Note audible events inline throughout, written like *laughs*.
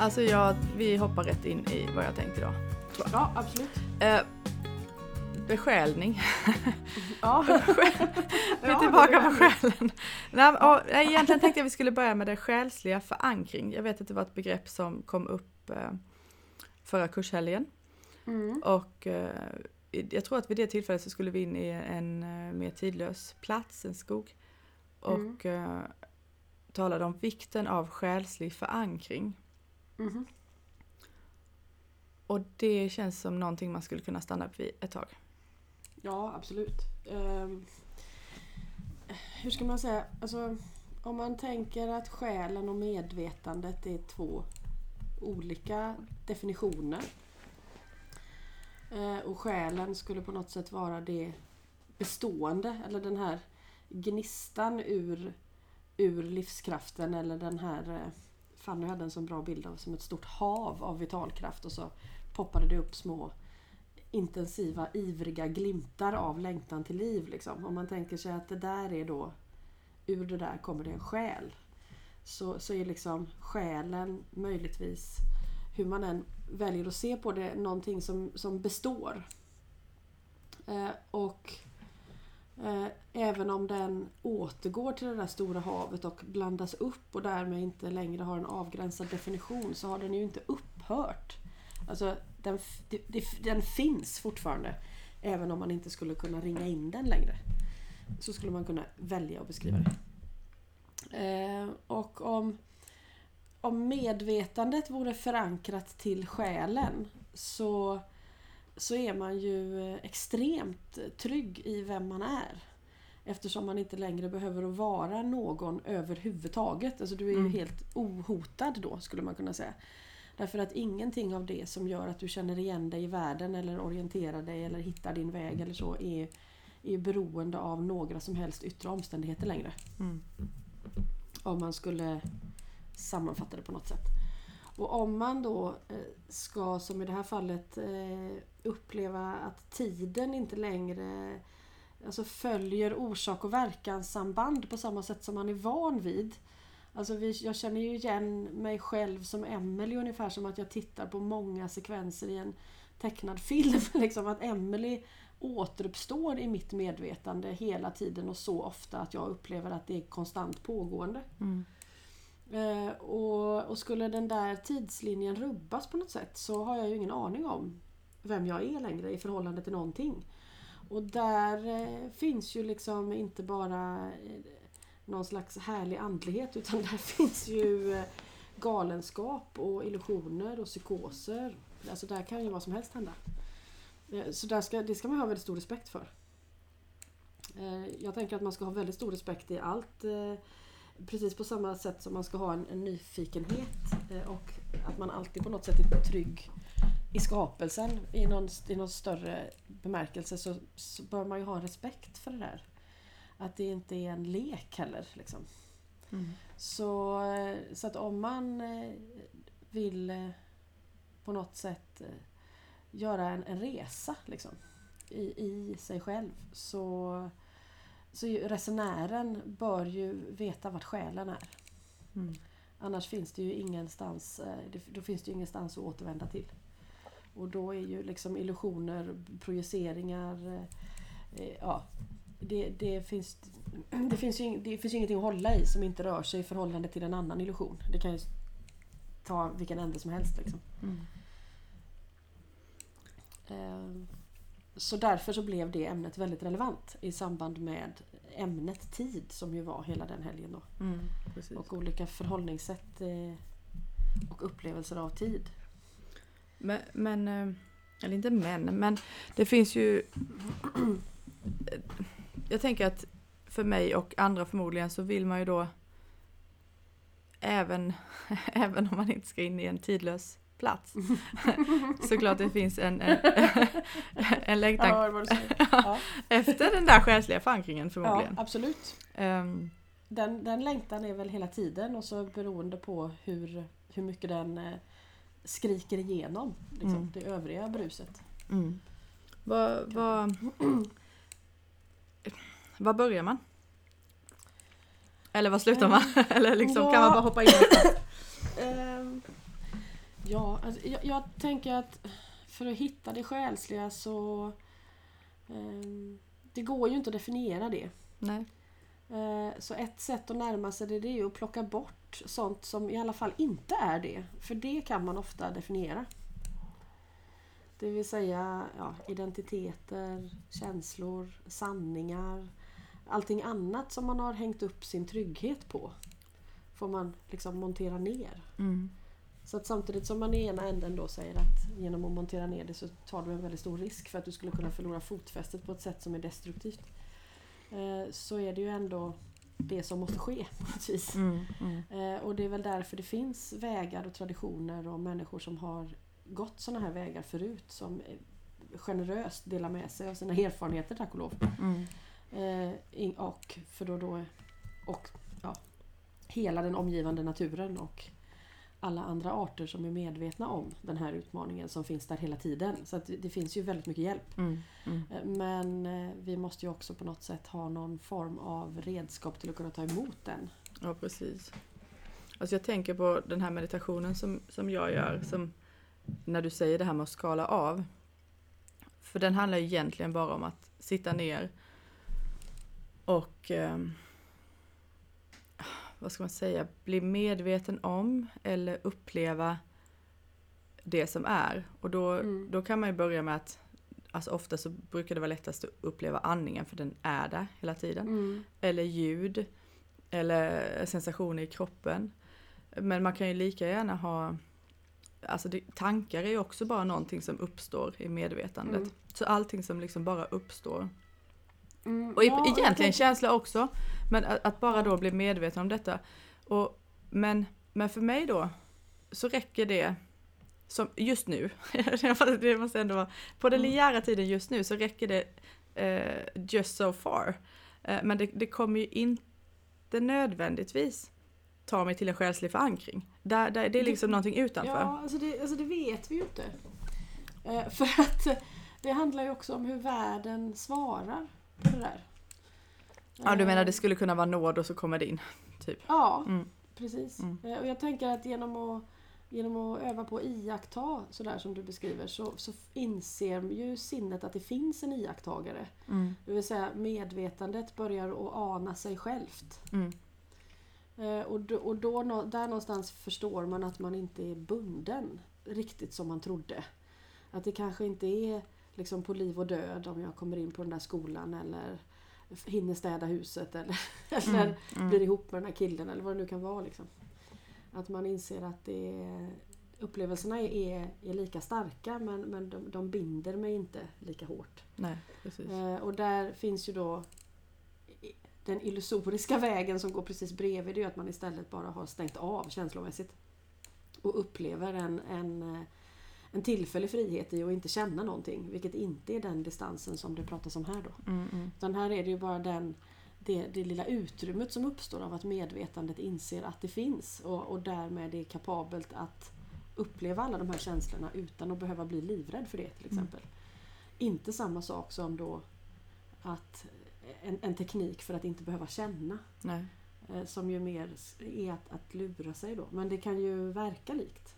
Alltså jag, vi hoppar rätt in i vad jag tänkte idag. Ja, absolut. Eh, besjälning. *laughs* Ja. *laughs* Vi är tillbaka på själen. Nej, och, nej, egentligen tänkte jag vi skulle börja med det själsliga förankring. Jag vet att det var ett begrepp som kom upp eh, förra kurshelgen. Mm. Och eh, jag tror att vid det tillfället så skulle vi in i en eh, mer tidlös plats, en skog. Och eh, talade om vikten av själslig förankring. Mhm. Och det känns som någonting man skulle kunna stanna upp vid ett tag. Ja, absolut. Ehm, hur ska man säga? Alltså, om man tänker att själen och medvetandet är två olika definitioner. Eh, och själen skulle på något sätt vara det bestående, eller den här gnistan ur, ur livskraften eller den här eh, Fanny hade en så bra bild av som ett stort hav av vitalkraft och så poppade det upp små intensiva, ivriga glimtar av längtan till liv. Liksom. Om man tänker sig att det där är då, ur det där kommer det en själ. Så, så är liksom själen möjligtvis, hur man än väljer att se på det, någonting som, som består. Eh, och eh, även om den återgår till det där stora havet och blandas upp och därmed inte längre har en avgränsad definition så har den ju inte upphört. Alltså den, den finns fortfarande. Även om man inte skulle kunna ringa in den längre. Så skulle man kunna välja att beskriva det. Eh, och om, om medvetandet vore förankrat till själen så, så är man ju extremt trygg i vem man är. Eftersom man inte längre behöver vara någon överhuvudtaget. Alltså du är ju Mm. helt ohotad då skulle man kunna säga. Därför att ingenting av det som gör att du känner igen dig i världen eller orienterar dig eller hittar din väg eller så är, är beroende av några som helst yttre omständigheter längre. Mm. Om man skulle sammanfatta det på något sätt. Och om man då eh, ska, som i det här fallet, eh, uppleva att tiden inte längre alltså följer orsak och verkanssamband på samma sätt som man är van vid. Alltså vi, jag känner ju igen mig själv som Emelie ungefär som att jag tittar på många sekvenser i en tecknad *laughs* film. Liksom att Emelie återuppstår i mitt medvetande hela tiden och så ofta att jag upplever att det är konstant pågående. Mm. Eh, och, och skulle den där tidslinjen rubbas på något sätt så har jag ju ingen aning om vem jag är längre i förhållande till någonting. Och där eh, finns ju liksom inte bara eh, någon slags härlig andlighet utan *laughs* där finns ju eh, galenskap och illusioner och psykoser. Alltså där kan ju vad som helst hända. Eh, så där ska, det ska man ha väldigt stor respekt för. Eh, jag tänker att man ska ha väldigt stor respekt i allt eh, precis på samma sätt som man ska ha en, en nyfikenhet eh, och att man alltid på något sätt är trygg i skapelsen i någon, i någon större bemärkelse så, så bör man ju ha respekt för det där. Att det inte är en lek heller. Liksom. Mm. Så, eh, så att om man eh, vill på något sätt göra en, en resa liksom, i, i sig själv så, så resenären bör ju veta vart själen är. Mm. Annars finns det ju ingenstans, eh, då finns det ingenstans att återvända till. Och då är ju liksom illusioner, projiceringar, eh, eh, ja, det, det, finns, det, finns ju, det finns ju ingenting att hålla i som inte rör sig i förhållande till en annan illusion. Det kan ju ta vilken ände som helst. Liksom. Mm. Så därför så blev det ämnet väldigt relevant i samband med ämnet tid som ju var hela den helgen då. Mm. Och olika förhållningssätt eh, och upplevelser av tid. Men, men, eh, eller inte men, men det finns ju... *clears throat* Jag tänker att för mig och andra förmodligen så vill man ju då även, *laughs* även om man inte ska in i en tidlös plats. *laughs* Såklart det finns en, en, *laughs* en längtan säger. *laughs* Ja, efter den där själsliga förankringen förmodligen. ja, absolut. Ehm, Den, den längtan är väl hela tiden och så beroende på hur, hur mycket den eh, skriker igenom liksom, Mm. det övriga bruset. mm. Vad vad- *clears throat* Var börjar man? Eller var slutar man? Eller liksom, kan Ja. man bara hoppa in? Ehm, Ja, alltså, jag, jag tänker att för att hitta det själsliga så... ehm, det går ju inte att definiera det. Nej. Eh, Så ett sätt att närma sig det, det är ju att plocka bort sånt som i alla fall inte är det. För det kan man ofta definiera. Det vill säga ja, identiteter, känslor, sanningar. Allting annat som man har hängt upp sin trygghet på får man liksom montera ner. Mm. Så att samtidigt som man i ena änden då säger att genom att montera ner det så tar du en väldigt stor risk för att du skulle kunna förlora fotfästet på ett sätt som är destruktivt. eh, Så är det ju ändå det som måste ske. Mm. Mm. Eh, Och det är väl därför det finns vägar och traditioner och människor som har gått sådana här vägar förut som eh, generöst delar med sig av sina erfarenheter tack och lov. Mm. Och för då, då och ja, hela den omgivande naturen och alla andra arter som är medvetna om den här utmaningen som finns där hela tiden. Så att det, finns ju väldigt mycket hjälp. Mm. Mm. Eh, Men eh, vi måste ju också på något sätt ha någon form av redskap till att kunna ta emot den. Ja, precis. Alltså jag tänker på den här meditationen som, som jag gör, som när du säger det här med att skala av. För den handlar ju egentligen bara om att sitta ner och ehm, vad ska man säga, bli medveten om eller uppleva det som är. Och då, Mm. då kan man ju börja med att, alltså ofta så brukar det vara lättast att uppleva andningen för den är där hela tiden eller ljud eller sensationer i kroppen. Men man kan ju lika gärna ha Alltså det, tankar är ju också bara någonting som uppstår i medvetandet. Mm. Så allting som liksom bara uppstår. Mm, Och ja, egentligen tänker- känsla också. Men att, att bara då bli medveten om detta. Och, men, men för mig då så räcker det som just nu, *laughs* det måste ändå vara, på den Mm. linjära tiden just nu så räcker det eh, just so far. Eh, men det, det kommer ju inte nödvändigtvis ta mig till en själslig förankring. Där, där, det är liksom Det- någonting utanför. Ja, alltså det, alltså det vet vi ju inte. Eh, *laughs* för att det handlar ju också om hur världen svarar på det där. Ja, du menar Eh, det skulle kunna vara nåd och så kommer det in? Typ. Ja, Mm. precis. Mm. Eh, Och jag tänker att genom att, genom att öva på att iaktta sådär som du beskriver så, så inser ju sinnet att det finns en iakttagare. Mm. Det vill säga medvetandet börjar att ana sig självt. Mm. Eh, Och, då, och då, där någonstans förstår man att man inte är bunden riktigt som man trodde. Att det kanske inte är liksom på liv och död om jag kommer in på den där skolan eller hinner städa huset eller, *laughs* eller Mm. Mm. blir ihop med den här killen eller vad det nu kan vara. Liksom. Att man inser att det är, upplevelserna är, är lika starka men, men de, de binder mig inte lika hårt. Nej. Eh, och där finns ju då den illusoriska *laughs* vägen som går precis bredvid. Det är att man istället bara har stängt av känslomässigt. Och upplever en, en, eh, en tillfällig frihet i att inte känna någonting. Vilket inte är den distansen som det pratas om här då. Mm, mm. Utan här är det ju bara den, det, det lilla utrymmet som uppstår av att medvetandet inser att det finns. Och, och därmed är kapabelt att uppleva alla de här känslorna utan att behöva bli livrädd för det till exempel. Inte samma sak som då att en, en teknik för att inte behöva känna. Nej. eh, Som ju mer är att, att lura sig då. Men det kan ju verka likt.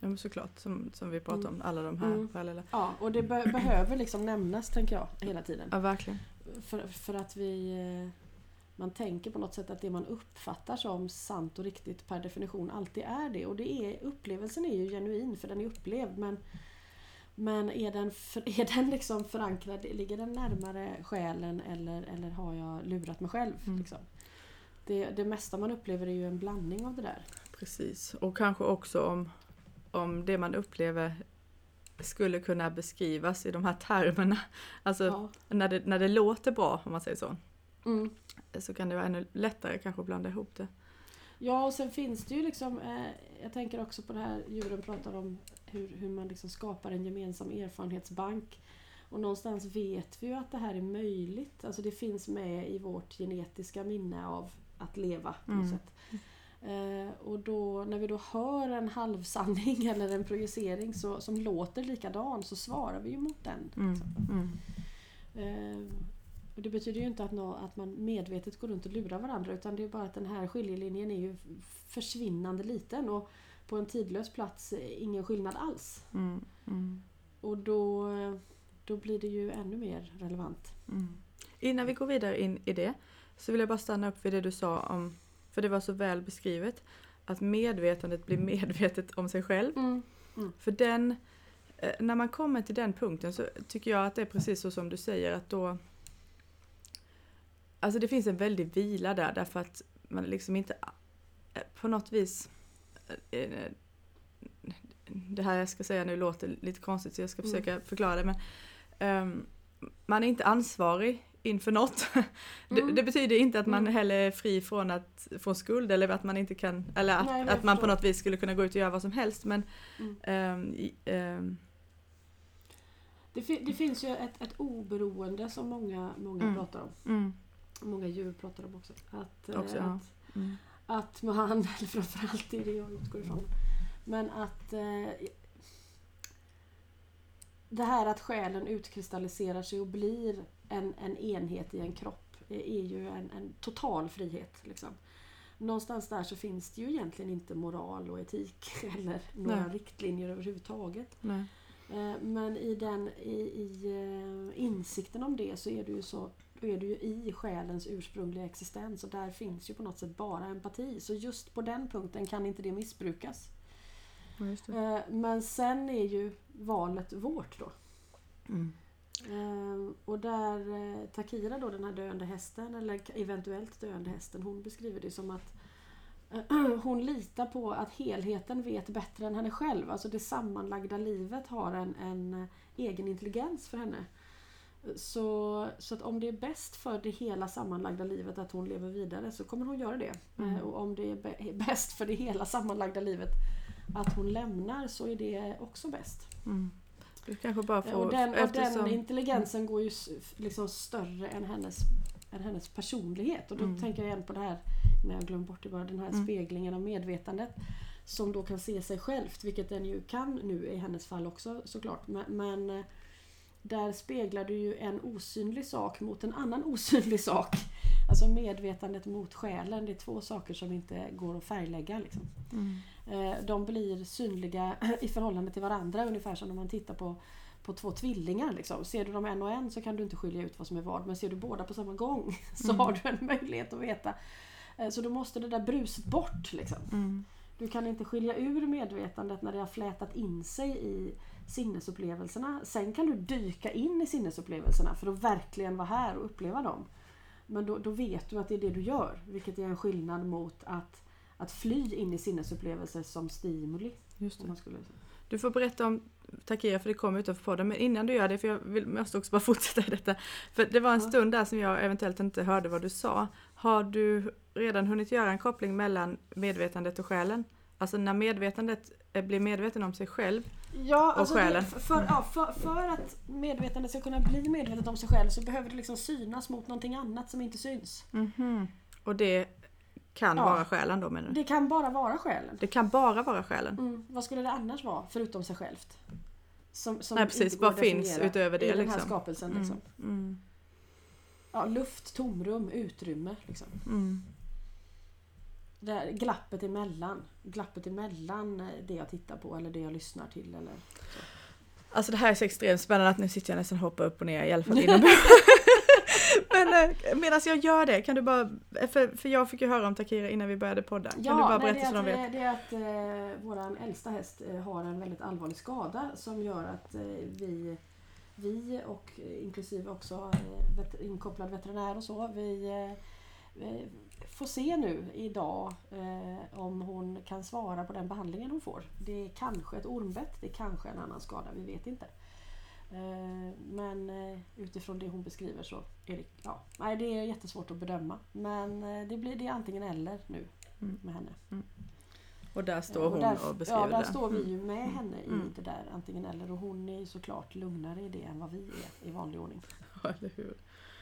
Ja, men såklart, som, som vi pratade Mm. om, alla de här Mm. parallella. Ja, och det be- *clears throat* behöver liksom nämnas tänker jag hela tiden. Ja, verkligen. För, för att vi... eh, Man tänker på något sätt att det man uppfattar som sant och riktigt per definition alltid är det. Och det är, upplevelsen är ju genuin för den är upplevd men men är den, för, *laughs* är den liksom förankrad, ligger den närmare själen eller, eller har jag lurat mig själv? Mm. Liksom? Det, det mesta man upplever är ju en blandning av det där. Precis. Och kanske också om, om det man upplever skulle kunna beskrivas i de här termerna. Alltså Ja. när, det, när det låter bra, om man säger så. Mm. Så kan det vara ännu lättare kanske att blanda ihop det. Ja, och sen finns det ju liksom, eh, jag tänker också på det här djuren pratar om hur, hur man liksom skapar en gemensam erfarenhetsbank. Och någonstans vet vi ju att det här är möjligt. Alltså det finns med i vårt genetiska minne av att leva på något Mm. sätt. Eh, och då, när vi då hör en halvsanning *laughs* eller en projicering så, som låter likadan så svarar vi ju mot den. Mm. Mm. Eh, och det betyder ju inte att, nå, att man medvetet går runt och lurar varandra utan det är bara att den här skiljelinjen är ju försvinnande liten. Och på en tidlös plats ingen skillnad alls. Mm. Mm. Och då, då blir det ju ännu mer relevant. Mm. Innan vi går vidare in i det så vill jag bara stanna upp vid det du sa om, för det var så väl beskrivet, att medvetandet blir medvetet om sig själv. Mm. För den, eh, när man kommer till den punkten så tycker jag att det är precis så som du säger att då Alltså det finns en väldig vila där därför att man liksom inte eh, på något vis eh, Det här jag ska säga nu låter lite konstigt så jag ska Mm. försöka förklara det men ehm, Man är inte ansvarig inför något. *laughs* Det, Mm. det betyder inte att man Mm. heller är fri från att få skuld eller att man inte kan eller att, Nej, att man på något vis skulle kunna gå ut och göra vad som helst men Mm. i- ehm, Det, fi- det finns ju ett, ett oberoende som många, många Mm. pratar om. mm, Många djur pratar om också. Att, eh, Också, ja. att, mm, att man, *laughs* eller framförallt det är det jag utgår ifrån. Men att eh, det här att själen utkristalliserar sig och blir en, en enhet i en kropp är ju en, en total frihet. Liksom. Någonstans där så finns det ju egentligen inte moral och etik *laughs* eller några Nej. riktlinjer överhuvudtaget. nej. Eh, Men i, den, i, i eh, insikten om det så är du ju så är du ju i själens ursprungliga existens och där finns ju på något sätt bara empati. Så just på den punkten kan inte det missbrukas. Ja, det. Eh, Men sen är ju valet vårt då. Mm. Eh, Och där eh, Takira då, den här döende hästen, eller eventuellt döende hästen, hon beskriver det som att *clears throat* hon litar på att helheten vet bättre än henne själv. Alltså det sammanlagda livet har en, en eh, egen intelligens för henne. Så, så att om det är bäst för det hela sammanlagda livet att hon lever vidare så kommer hon göra det. Mm. Eh, Och om det är *laughs* bäst för det hela sammanlagda livet att hon lämnar så är det också bäst. Mm. Du kanske bara får... Och den, och eftersom, den intelligensen går ju liksom större än hennes, än hennes personlighet. Och då Mm. tänker jag igen på det här, när jag glömde bort det bara, den här Mm. speglingen av medvetandet. Som då kan se sig självt, vilket den ju kan nu i hennes fall också såklart. Men, men eh, där speglar du ju en osynlig sak mot en annan osynlig sak. Alltså medvetandet mot själen, det är två saker som inte går att färglägga. Liksom. mm. Eh, De blir synliga *clears throat* i förhållande till varandra ungefär som när man tittar på, på två tvillingar. Liksom. Ser du dem en och en så kan du inte skilja ut vad som är vad. Men ser du båda på samma gång *laughs* så Mm. har du en möjlighet att veta. Eh, Så då måste det där bruset bort. Liksom. Mm. Du kan inte skilja ur medvetandet när det har flätat in sig i sinnesupplevelserna. Sen kan du dyka in i sinnesupplevelserna för att verkligen vara här och uppleva dem. Men då, då vet du att det är det du gör. Vilket är en skillnad mot att, att fly in i sinnesupplevelser som stimuli. Just det. man skulle... Du får berätta om Takira för det kommer utanför podden men innan du gör det för jag vill, måste också bara *laughs* fortsätta i detta. För det var en Ja. stund där som jag eventuellt inte hörde vad du sa. Har du redan hunnit göra en koppling mellan medvetandet och själen? Alltså när medvetandet eh, blir medveten om sig själv. Ja, alltså själen. Det, för, ja, för, för att medvetandet ska kunna bli medvetet om sig själv så behöver det liksom synas mot någonting annat som inte syns. Mhm. Och det kan Ja. vara själen då menar du? Det kan bara vara själen. Det kan bara vara själen? Mm. Vad skulle det annars vara förutom sig självt? Som, som Nej, precis. Vad finns utöver det, I den här liksom? skapelsen. Mm. Liksom. Mm. Ja, luft, tomrum, utrymme. Liksom. Mm. Det här glappet emellan. Glappet emellan eh, det jag tittar på eller det jag lyssnar till. Eller så. Alltså det här är så extremt spännande att nu sitter jag nästan och hoppar upp och ner i alla fall *laughs* inomhus. Men eh, medan jag gör det, kan du bara, för, för jag fick ju höra om Takira innan vi började podda. Kan du bara nej, berätta så det, de är att, vet? eh, det är att eh, våran äldsta häst eh, har en väldigt allvarlig skada som gör att eh, vi, vi och eh, inklusive också eh, vet, inkopplad veterinär och så, vi eh, eh, får se nu idag eh, om hon kan svara på den behandlingen hon får. Det är kanske ett ormbett, det är kanske en annan skada, vi vet inte. Eh, Men eh, utifrån det hon beskriver så är det, ja, nej, det är jättesvårt att bedöma. Men eh, det blir det antingen eller nu Mm. med henne. Och där står Och hon där, och beskriver Ja, där det. står vi Mm. ju med henne i Mm. det där antingen eller. Och hon är ju såklart lugnare i det än vad vi är i vanlig ordning. Ja, *laughs* eller hur?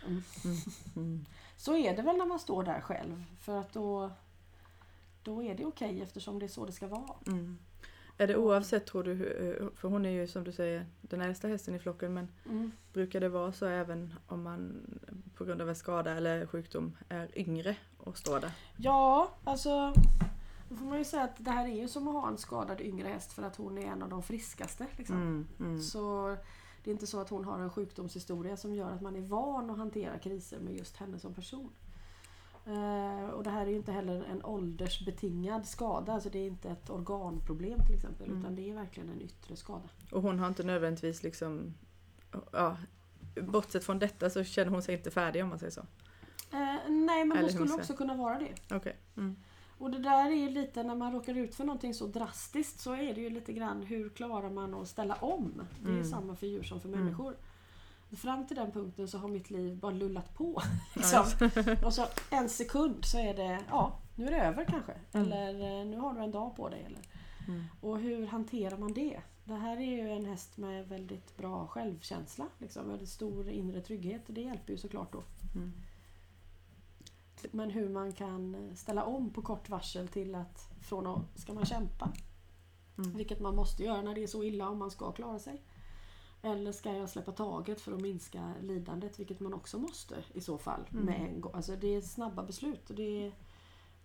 Mm. Mm. Mm. Så är det väl när man står där själv. För att då, då är det okej eftersom det är så det ska vara. Mm. Är det oavsett tror du, för hon är ju som du säger den äldsta hästen i flocken men Mm. brukar det vara så även om man på grund av en skada eller sjukdom är yngre och står där? Ja, alltså Då får man ju säga att det här är ju som att ha en skadad yngre häst för att hon är en av de friskaste. Liksom. Mm, mm. Så det är inte så att hon har en sjukdomshistoria som gör att man är van att hantera kriser med just henne som person. Eh, och det här är ju inte heller en åldersbetingad skada, alltså det är inte ett organproblem till exempel Mm. utan det är verkligen en yttre skada. Och hon har inte nödvändigtvis liksom, ja, bortsett från detta så känner hon sig inte färdig om man säger så. Eh, nej men Eller hon skulle också kunna vara det. Okej. Mm. Och det där är ju lite, när man råkar ut för någonting så drastiskt så är det ju lite grann hur klarar man att ställa om? Det är Mm. samma för djur som för Mm. människor. Fram till den punkten så har mitt liv bara lullat på. *laughs* Liksom. Och så en sekund så är det, ja nu är det över kanske. Mm. Eller eh, nu har du en dag på dig. Eller. Mm. Och hur hanterar man det? Det här är ju en häst med väldigt bra självkänsla. Liksom, väldigt stor inre trygghet och det hjälper ju såklart då. Mm. Men hur man kan ställa om på kort varsel till att från att ska man kämpa, Mm. vilket man måste göra när det är så illa om man ska klara sig. Eller ska jag släppa taget för att minska lidandet, vilket man också måste i så fall. Mm. Med en gång. Alltså det är snabba beslut och det är,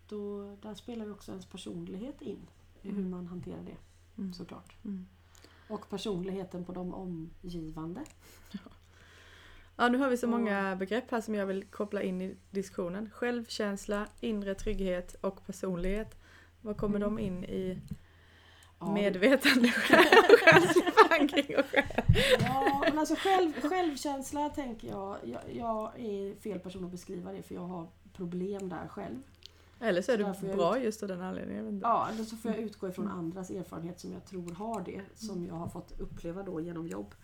då, där spelar ju också ens personlighet in i hur Mm. man hanterar det Mm. såklart. Mm. Och personligheten på de omgivande. *laughs* Ja, nu har vi så många begrepp här som jag vill koppla in i diskussionen. Självkänsla, inre trygghet och personlighet. Vad kommer Mm. de in i Ja, medvetande, förankring och själ? Ja, men alltså själv, självkänsla tänker jag, jag, jag är fel person att beskriva det för jag har problem där själv. Eller så är Så du bra just av den anledningen. Ja, eller så får jag utgå ifrån andras erfarenhet som jag tror har det, som jag har fått uppleva då genom jobb.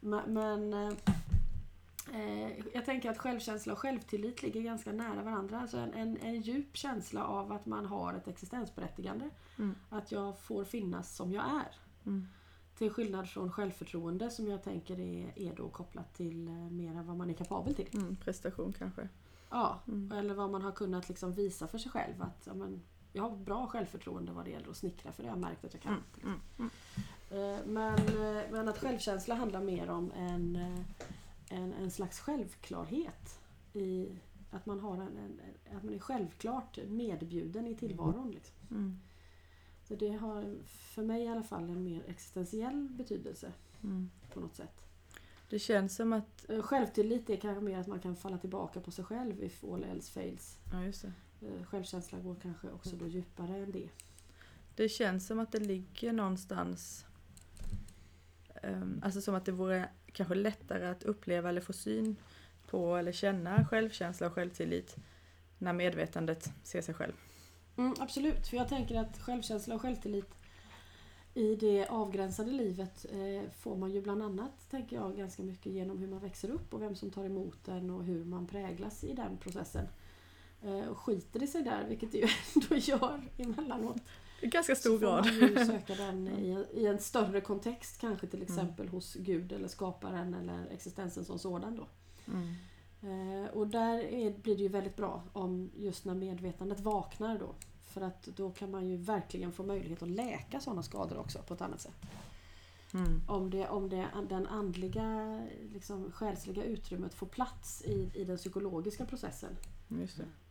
Men, men eh, jag tänker att självkänsla och självtillit ligger ganska nära varandra. Alltså en, en, en djup känsla av att man har ett existensberättigande. Mm. Att jag får finnas som jag är. Mm. Till skillnad från självförtroende som jag tänker är, är då kopplat till eh, mer vad man är kapabel till. Mm, prestation kanske. Ja, Mm. eller vad man har kunnat liksom visa för sig själv. Att ja, men, jag har bra självförtroende vad det gäller att snickra för det har jag märkt att jag kan. Mm. Mm. Eh, Men, eh, men att självkänsla handlar mer om en, eh, en, en slags självklarhet. I att man, har en, en, att man är självklart medbjuden i tillvaron. Liksom. Mm. Så det har för mig i alla fall en mer existentiell betydelse Mm. på något sätt. Det känns som att, Eh, Självtillit är kanske mer att man kan falla tillbaka på sig själv if all else fails. ja just det. Eh, Självkänsla går kanske också då djupare än det. Det känns som att det ligger någonstans ehm, Alltså som att det vore kanske lättare att uppleva eller få syn på eller känna självkänsla och självtillit när medvetandet ser sig själv. Mm, absolut, för jag tänker att självkänsla och självtillit i det avgränsade livet eh, får man ju bland annat, tänker jag, ganska mycket genom hur man växer upp och vem som tar emot den och hur man präglas i den processen. Eh, och skiter det sig där, vilket det ju *laughs* ändå gör emellanåt, i ganska stor så får grad. man ju *laughs* söka den i, i en större kontext, kanske till exempel hos Gud eller skaparen eller existensen som sådan då. Mm. Eh, och där är, blir det ju väldigt bra om just när medvetandet vaknar då. För att då kan man ju verkligen få möjlighet att läka sådana skador också på ett annat sätt. Mm. Om, det, om det, den andliga, liksom, själsliga utrymmet får plats i, i den psykologiska processen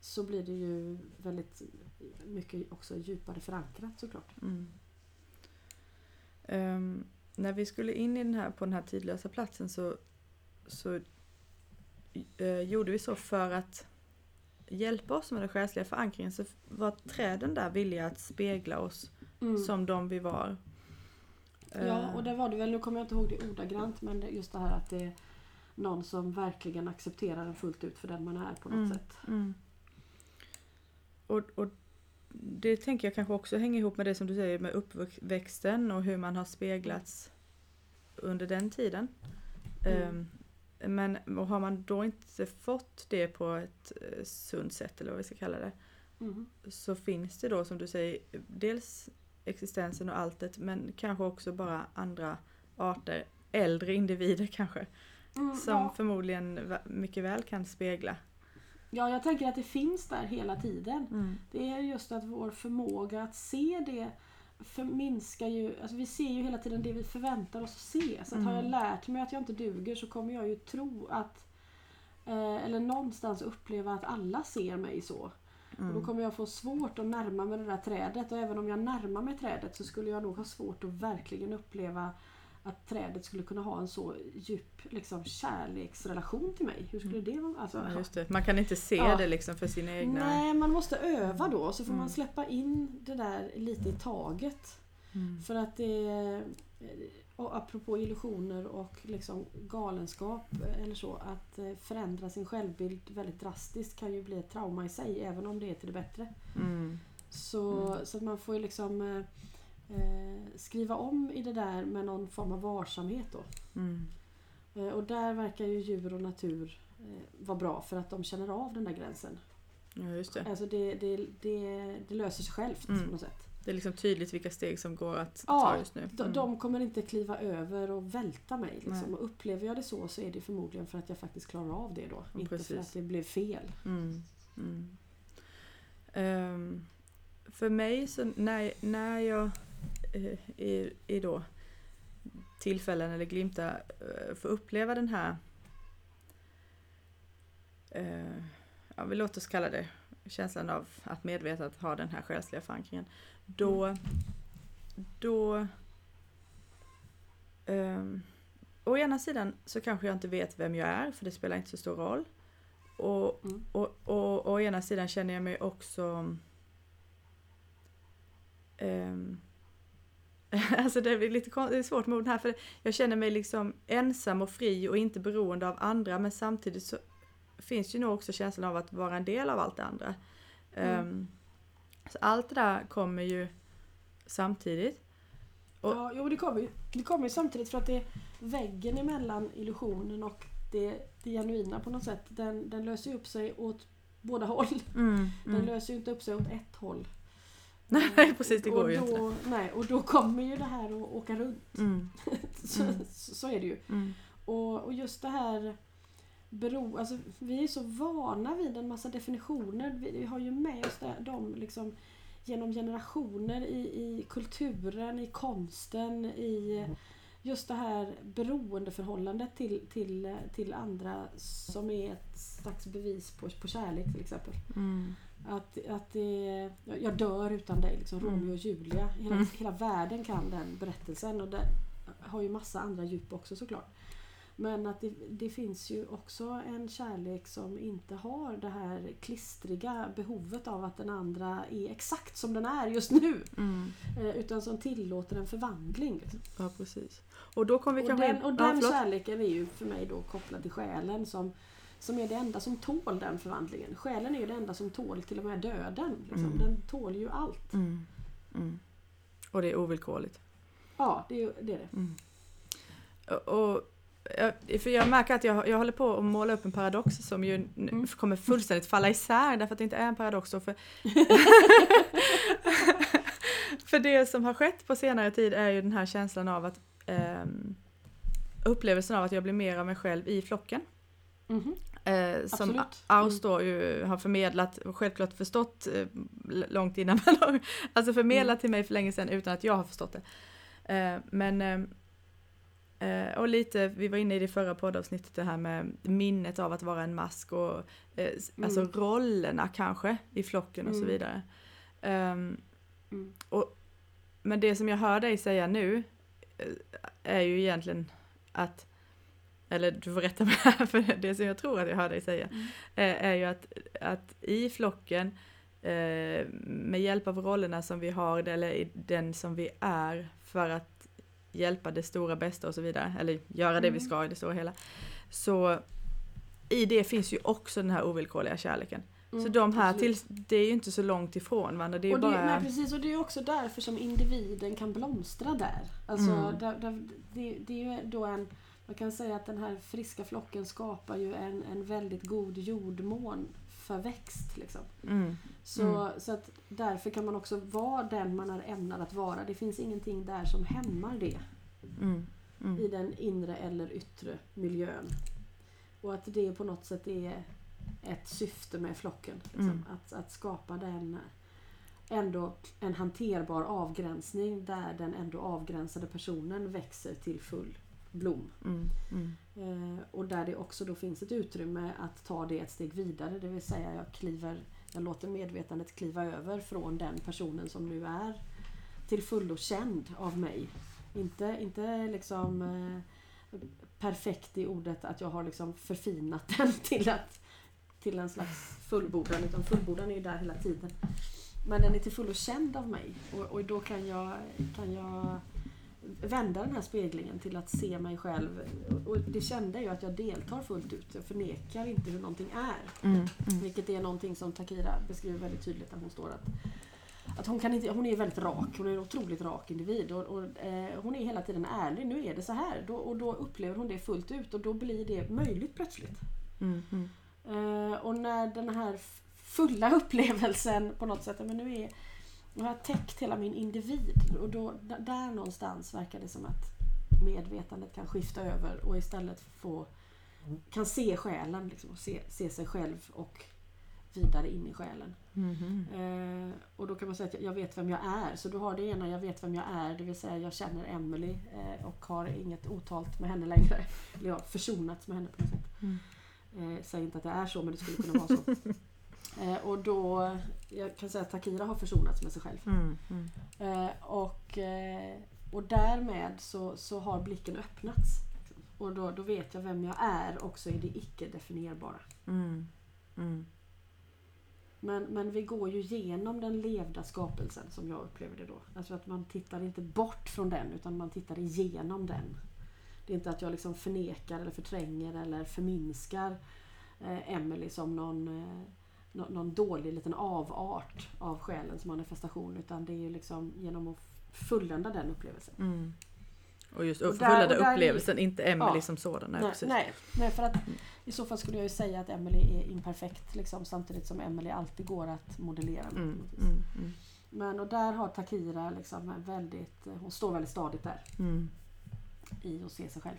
så blir det ju väldigt mycket också djupare förankrat såklart. Mm. Ehm, när vi skulle in i den här, på den här tidlösa platsen så, så eh, gjorde vi så för att hjälpa oss med den själsliga förankringen så var träden där villiga att spegla oss Mm. som de vi var. Ja, Eh, och det var det väl, nu kommer jag inte ihåg det ordagrant, men just det här att det är någon som verkligen accepterar en fullt ut för den man är på något Mm. sätt. Mm. Och, och det tänker jag kanske också hänger ihop med det som du säger med uppväxten och hur man har speglats under den tiden. Mm. Ehm, men har man då inte fått det på ett eh, sunt sätt eller vad vi ska kalla det Mm. så finns det då som du säger dels existensen och alltet men kanske också bara andra arter, äldre individer kanske, Mm, som ja. förmodligen mycket väl kan spegla. Ja, jag tänker att det finns där hela tiden. Det är just att vår förmåga att se det förminskar ju, alltså vi ser ju hela tiden det vi förväntar oss att se. Så att har jag Mm. lärt mig att jag inte duger så kommer jag ju tro att, eh, eller någonstans uppleva att alla ser mig så. Och då kommer jag få svårt att närma mig det där trädet och även om jag närmar mig trädet så skulle jag nog ha svårt att verkligen uppleva att trädet skulle kunna ha en så djup liksom, kärleksrelation till mig. Hur skulle det vara? Alltså, Ja. Man kan inte se Ja. det liksom för sina egna... Nej, man måste öva då så får Mm. man släppa in det där lite i taget. Mm. För att det och apropå illusioner och liksom galenskap eller så, att eh, förändra sin självbild väldigt drastiskt kan ju bli ett trauma i sig även om det är till det bättre. Mm. Så, så att man får ju liksom eh, skriva om i det där med någon form av varsamhet då. Mm. Eh, och där verkar ju djur och natur eh, vara bra för att de känner av den där gränsen. Ja, just det. Alltså det, det, det, det löser sig självt Mm. på något sätt. Det är liksom tydligt vilka steg som går att Ja, ta just nu. Mm. de kommer inte kliva över och välta mig. Liksom. Och upplever jag det så så är det förmodligen för att jag faktiskt klarar av det då. Ja, inte för precis. att det blev fel. Mm. Ehm, för mig så när, när jag i, i då tillfällen eller glimtar eh, får uppleva den här eh, ja, vi låt oss kalla det känslan av att medvetet ha den här själsliga förankringen. Då, då ehm, Å ena sidan så kanske jag inte vet vem jag är för det spelar inte så stor roll. Och, Mm. och, och, och å ena sidan känner jag mig också ehm, *laughs* Alltså det är lite kon- det är svårt med orden här för jag känner mig liksom ensam och fri och inte beroende av andra men samtidigt så finns ju nog också känslan av att vara en del av allt det andra. Mm. Ehm, så allt det där kommer ju samtidigt. Och- Ja, jo det kommer ju det kommer ju samtidigt för att det är väggen emellan illusionen och det, det genuina på något sätt. Den, den löser upp sig åt båda håll. Mm, Den mm. löser ju inte upp sig åt ett håll. *laughs* Nej precis, det Och går ju då, inte. Nej, och då kommer ju det här att åka runt. Mm, *laughs* Så, Mm. så, är det ju. mm, Och, och just det här bero, alltså, vi är så vana vid en massa definitioner. Vi, vi har ju med oss det, dem liksom, genom generationer i, i kulturen, i konsten, i just det här beroendeförhållandet till, till, till andra som är ett slags bevis på, på kärlek till exempel. mm, Att, att det, jag jag dör utan dig, liksom, Mm. Romeo och Julia. Hela, Mm. hela världen kan den berättelsen och den har ju massa andra djup också såklart. Men att det, det finns ju också en kärlek som inte har det här klistriga behovet av att den andra är exakt som den är just nu. mm. Eh, Utan som tillåter en förvandling. Ja precis. Och då kommer vi Och den, och ja, den förlåt. kärleken är ju för mig då kopplad till själen som, som är det enda som tål den förvandlingen. Själen är ju det enda som tål till och med döden. Liksom. Mm. Den tål ju allt. Mm, mm. Och det är ovillkorligt. Ja, det är det. Är det. Mm. Och, för jag märker att jag, jag håller på att måla upp en paradox som ju Mm. kommer fullständigt falla isär därför att det inte är en paradox. För, *laughs* för det som har skett på senare tid är ju den här känslan av att ehm, upplevelsen av att jag blir mer av mig själv i flocken. Mhm. Eh, som. Aus då ju har förmedlat och självklart förstått eh, långt innan. *laughs* har- alltså förmedlat Mm. till mig för länge sedan utan att jag har förstått det. Eh, men eh, eh, och lite, vi var inne i det förra poddavsnittet det här med minnet av att vara en mask och eh, Mm. alltså rollerna kanske i flocken och så Mm. vidare. Ehm, Mm. men det som jag hör dig säga nu är ju egentligen att, eller du får rätta mig här, *laughs* för det som jag tror att jag hör dig säga, Mm. eh, är ju att, att i flocken, eh, med hjälp av rollerna som vi har, eller i den som vi är, för att hjälpa det stora bästa och så vidare, eller göra det vi Mm. ska i det stora hela, så i det finns ju också den här ovillkorliga kärleken. Så Mm, de här till, det är ju inte så långt ifrån varandra, det är och det, bara... nej, precis, och det är också därför som individen kan blomstra där. Alltså, Mm. där, där, det, det är ju då en, man kan säga att den här friska flocken skapar ju en, en väldigt god jordmån för växt. Liksom. Mm. Så, Mm. så att därför kan man också vara den man är ämnad att vara. Det finns ingenting där som hämmar det Mm. Mm. i den inre eller yttre miljön. Och att det på något sätt är ett syfte med flocken. Liksom. Mm. Att, att skapa den ändå en hanterbar avgränsning där den ändå avgränsade personen växer till full blom. Mm. Mm. Eh, och där det också då finns ett utrymme att ta det ett steg vidare. Det vill säga jag kliver jag låter medvetandet kliva över från den personen som nu är till fullo känd av mig. Inte, inte liksom eh, perfekt i ordet att jag har liksom förfinat *laughs* den till, att, till en slags fullbordan. Utan fullbordan är ju där hela tiden. Men den är till fullo känd av mig. Och, och då kan jag, kan jag vända den här speglingen till att se mig själv. Och det kände jag att jag deltar fullt ut. Jag förnekar inte hur någonting är. Mm, mm. Vilket är någonting som Takira beskriver väldigt tydligt när hon står att att hon, kan inte, hon är väldigt rak, hon är en otroligt rak individ och, och eh, hon är hela tiden ärlig. Nu är det så här då, och då upplever hon det fullt ut och då blir det möjligt plötsligt. Mm, mm. Eh, och när den här fulla *laughs* upplevelsen på något sätt, men nu, är, nu har jag täckt hela min individ och då, där någonstans verkar det som att medvetandet kan skifta över och istället få kan se själen, liksom, se, se sig själv och vidare in i själen. Mhm. Eh, och då kan man säga att jag vet vem jag är. Så du har det ena, jag vet vem jag är, det vill säga jag känner Emily eh, och har inget otalt med henne längre. *laughs* Eller jag har försonats med henne på något sätt. Mm. Eh, säg inte att det är så men det skulle kunna vara så. *laughs* Eh, och då, jag kan säga att Takira har försonats med sig själv. Mm, mm. Eh, och, eh, och därmed så, så har blicken öppnats. Och då, då vet jag vem jag är också i det icke definierbara. Mm, mm. Men, men vi går ju igenom den levda skapelsen som jag upplever det då. Alltså att man tittar inte bort från den utan man tittar igenom den. Det är inte att jag liksom förnekar eller förtränger eller förminskar eh, Emily som någon, eh, nå- någon dålig liten avart av själens manifestation utan det är ju liksom genom att fullända den upplevelsen. Mm. Och just Och där- förfullade och där är- upplevelsen, inte Emily Ja. som sådan. Nej, Nej, precis. nej, nej, för att i så fall skulle jag ju säga att Emily är imperfekt liksom, samtidigt som Emily alltid går att modellera. Mm, mm, mm, Men och där har Takira liksom väldigt, hon står väldigt stadigt där mm, i att se sig själv.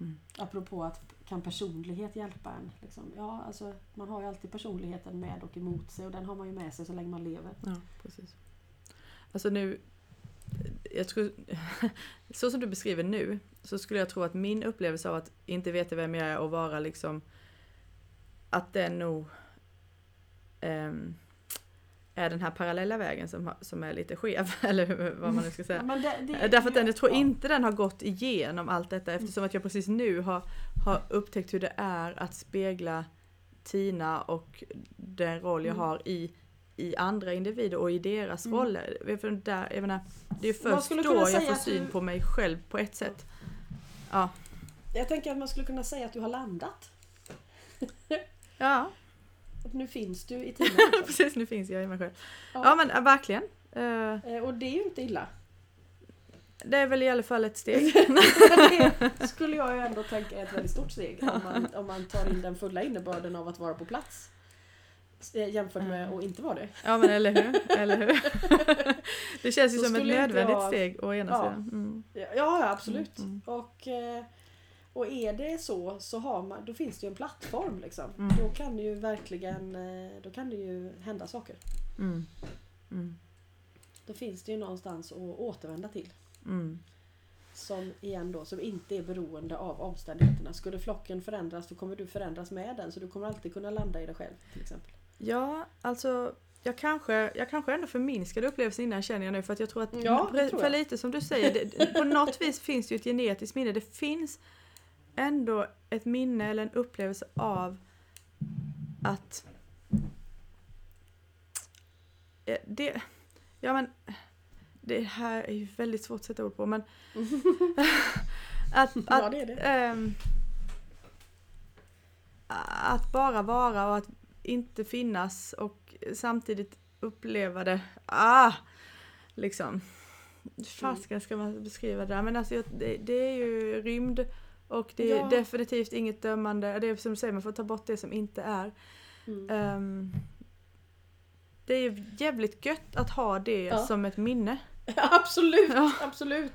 Mm. Apropå att kan personlighet hjälpa en? Liksom, ja, alltså, man har ju alltid personligheten med och emot sig och den har man ju med sig så länge man lever. Ja, precis. Alltså nu, jag tror, *laughs* så som du beskriver nu, så skulle jag tro att min upplevelse av att inte veta vem jag är och vara liksom, att den nog ehm, är den här parallella vägen som, som är lite skev, *laughs* eller vad man nu ska säga. men det, det, Därför att den, jag tror ja. inte den har gått igenom allt detta eftersom att jag precis nu har, har upptäckt hur det är att spegla Tina och den roll jag Mm. har i, i andra individer och i deras Mm. roller. För där, jag menar, det är först då jag får syn du- på mig själv på ett sätt. Ja, Jag tänker att man skulle kunna säga att du har landat. *laughs* ja nu finns du i *laughs* tiden. *laughs* Liksom. precis nu finns jag i mig själv. Ja. Ja men äh, verkligen. Eh, och det är ju inte illa. Det är väl i alla fall ett steg. *laughs* det skulle jag ju ändå tänka är ett väldigt stort steg om man, om man tar in den fulla innebörden av att vara på plats. Eh, Jämfört med att inte vara det. Ja men eller hur, eller hur. Det känns ju Så som ett nödvändigt jag- steg å ena Ja. sidan. Mm. Ja, ja absolut. Mm, Och, eh, och är det så så har man, då finns det ju en plattform. Liksom. Mm. Då kan det ju verkligen eh, då kan det ju hända saker. Mm. Mm. Då finns det ju någonstans att återvända till. Mm. Som igen då, som inte är beroende av omständigheterna. Skulle flocken förändras så kommer du förändras med den. Så du kommer alltid kunna landa i dig själv till exempel. Ja, alltså jag kanske, jag kanske ändå förminskade upplevelsen innan känner jag nu för att jag tror att Ja, för, tror för jag. lite som du säger, det, på något vis finns det ju ett genetiskt minne. Det finns ändå ett minne eller en upplevelse av att det, ja men det här är ju väldigt svårt att sätta ord på men *laughs* att, Ja att det är det. Ehm, att bara vara och att inte finnas och samtidigt uppleva det. Ah, liksom. Hur fasiken ska man beskriva det där? Men alltså, det, det är ju rymd och det är Ja. definitivt inget dömande. Det är som du säger, man får ta bort det som inte är. Mm. Ehm, det är ju jävligt gött att ha det Ja. som ett minne. *laughs* absolut, Ja. absolut.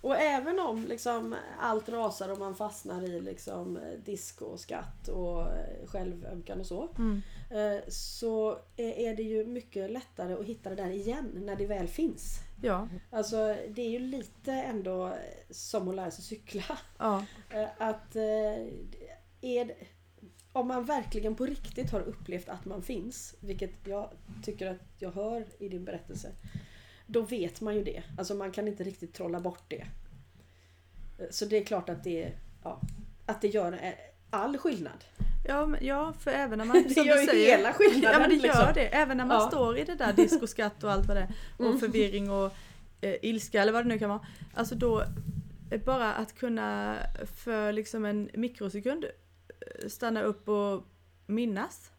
Och även om liksom allt rasar och man fastnar i liksom disco och skatt och eh, självömkan och så. Mm. eh, Så är det ju mycket lättare att hitta det där igen när det väl finns. Ja, Alltså det är ju lite ändå som att lära sig cykla. ja, *laughs* Eh, Att eh, är om man verkligen på riktigt har upplevt att man finns, vilket jag tycker att jag hör i din berättelse. Då vet man ju det. Alltså man kan inte riktigt trolla bort det. Så det är klart att det, ja, att det gör eh, all skillnad. Ja, men, ja för även när *laughs* man... Det gör ju säger, hela skillnaden. Ja men det gör liksom. det. Även när man Ja. står i det där discoskatt och allt vad det är. Och Mm. förvirring och eh, ilska eller vad det nu kan vara. Alltså då, eh, bara att kunna för liksom en mikrosekund eh, stanna upp och minnas.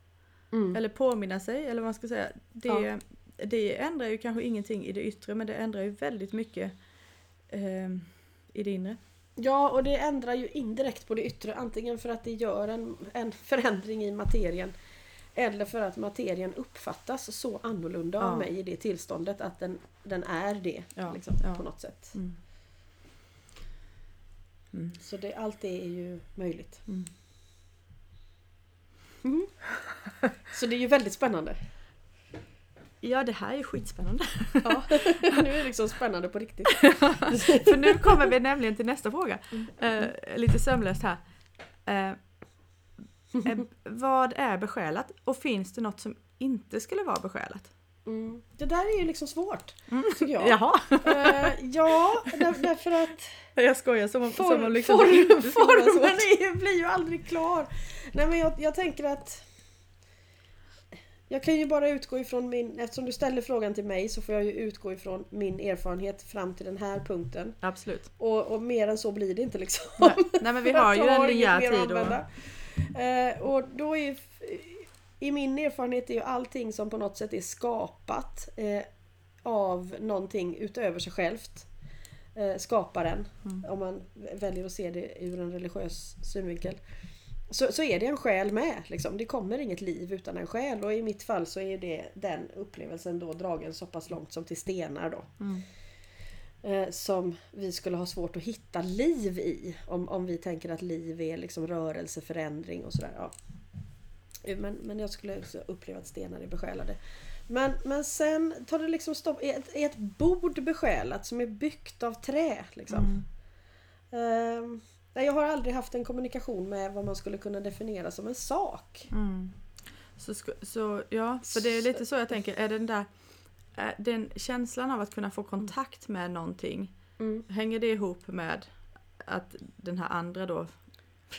Mm. Eller påminna sig eller vad man ska säga. Det, Ja. det ändrar ju kanske ingenting i det yttre men det ändrar ju väldigt mycket eh, i det inre. Ja, och det ändrar ju indirekt på det yttre. Antingen för att det gör en, en förändring i materien. Eller för att materien uppfattas så annorlunda Ja. av mig i det tillståndet att den, den är det. Ja, Liksom, ja. På något sätt. Mm. Mm. Så det, allt det är ju möjligt. Mm. Så det är ju väldigt spännande. Ja det här är skitspännande. Ja. *laughs* nu är det liksom spännande på riktigt. *laughs* För nu kommer vi nämligen till nästa fråga. Eh, lite sömlöst här. Eh, eh, vad är besjälat? Och finns det något som inte skulle vara besjälat? Mm. Det där är ju liksom svårt. Mm. Tycker jag. *laughs* Jaha, ja, där, därför att jag skojar som om, som om form, liksom form, formen ju- blir ju aldrig klar. Nej men jag, jag tänker att jag kan ju bara utgå ifrån min, eftersom du ställer frågan till mig så får jag ju utgå ifrån min erfarenhet fram till den här punkten. Absolut. Och, och mer än så blir det inte liksom. Nej, nej men vi har *laughs* att ju en att tid använda. Eh, och då är i min erfarenhet är ju allting som på något sätt är skapat eh, av någonting utöver sig självt. Eh, skaparen, Mm. om man väljer att se det ur en religiös synvinkel. Så, så är det en själ med. Liksom. Det kommer inget liv utan en själ och i mitt fall så är det den upplevelsen då dragen så pass långt som till stenar då. Mm. Eh, som vi skulle ha svårt att hitta liv i. Om, om vi tänker att liv är liksom rörelse, förändring och sådär. Ja. Eh, Men, men jag skulle också uppleva att stenar är besjälade. Men, men sen tar det liksom stopp. Är ett, är ett bord besjälat som är byggt av trä? Liksom? Mm. Ehm, nej, jag har aldrig haft en kommunikation med vad man skulle kunna definiera som en sak. Mm. Så, så ja, för det är lite så jag tänker. Är den där är den känslan av att kunna få kontakt med någonting. Mm. Hänger det ihop med att den här andra då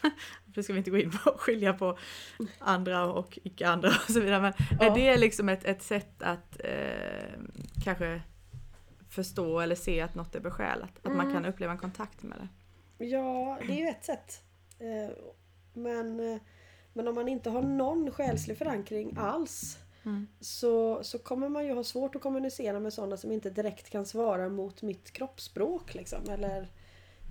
*laughs* det ska vi inte gå in på, skilja på andra och icke andra och så vidare. Men Ja. är det liksom ett, ett sätt att eh, kanske förstå eller se att något är besjälat? Att man Mm. kan uppleva en kontakt med det? Ja, det är ju ett sätt. Eh, Men, eh, men om man inte har någon själslig förankring alls Mm. så, så kommer man ju ha svårt att kommunicera med sådana som inte direkt kan svara mot mitt kroppsspråk. Liksom, eller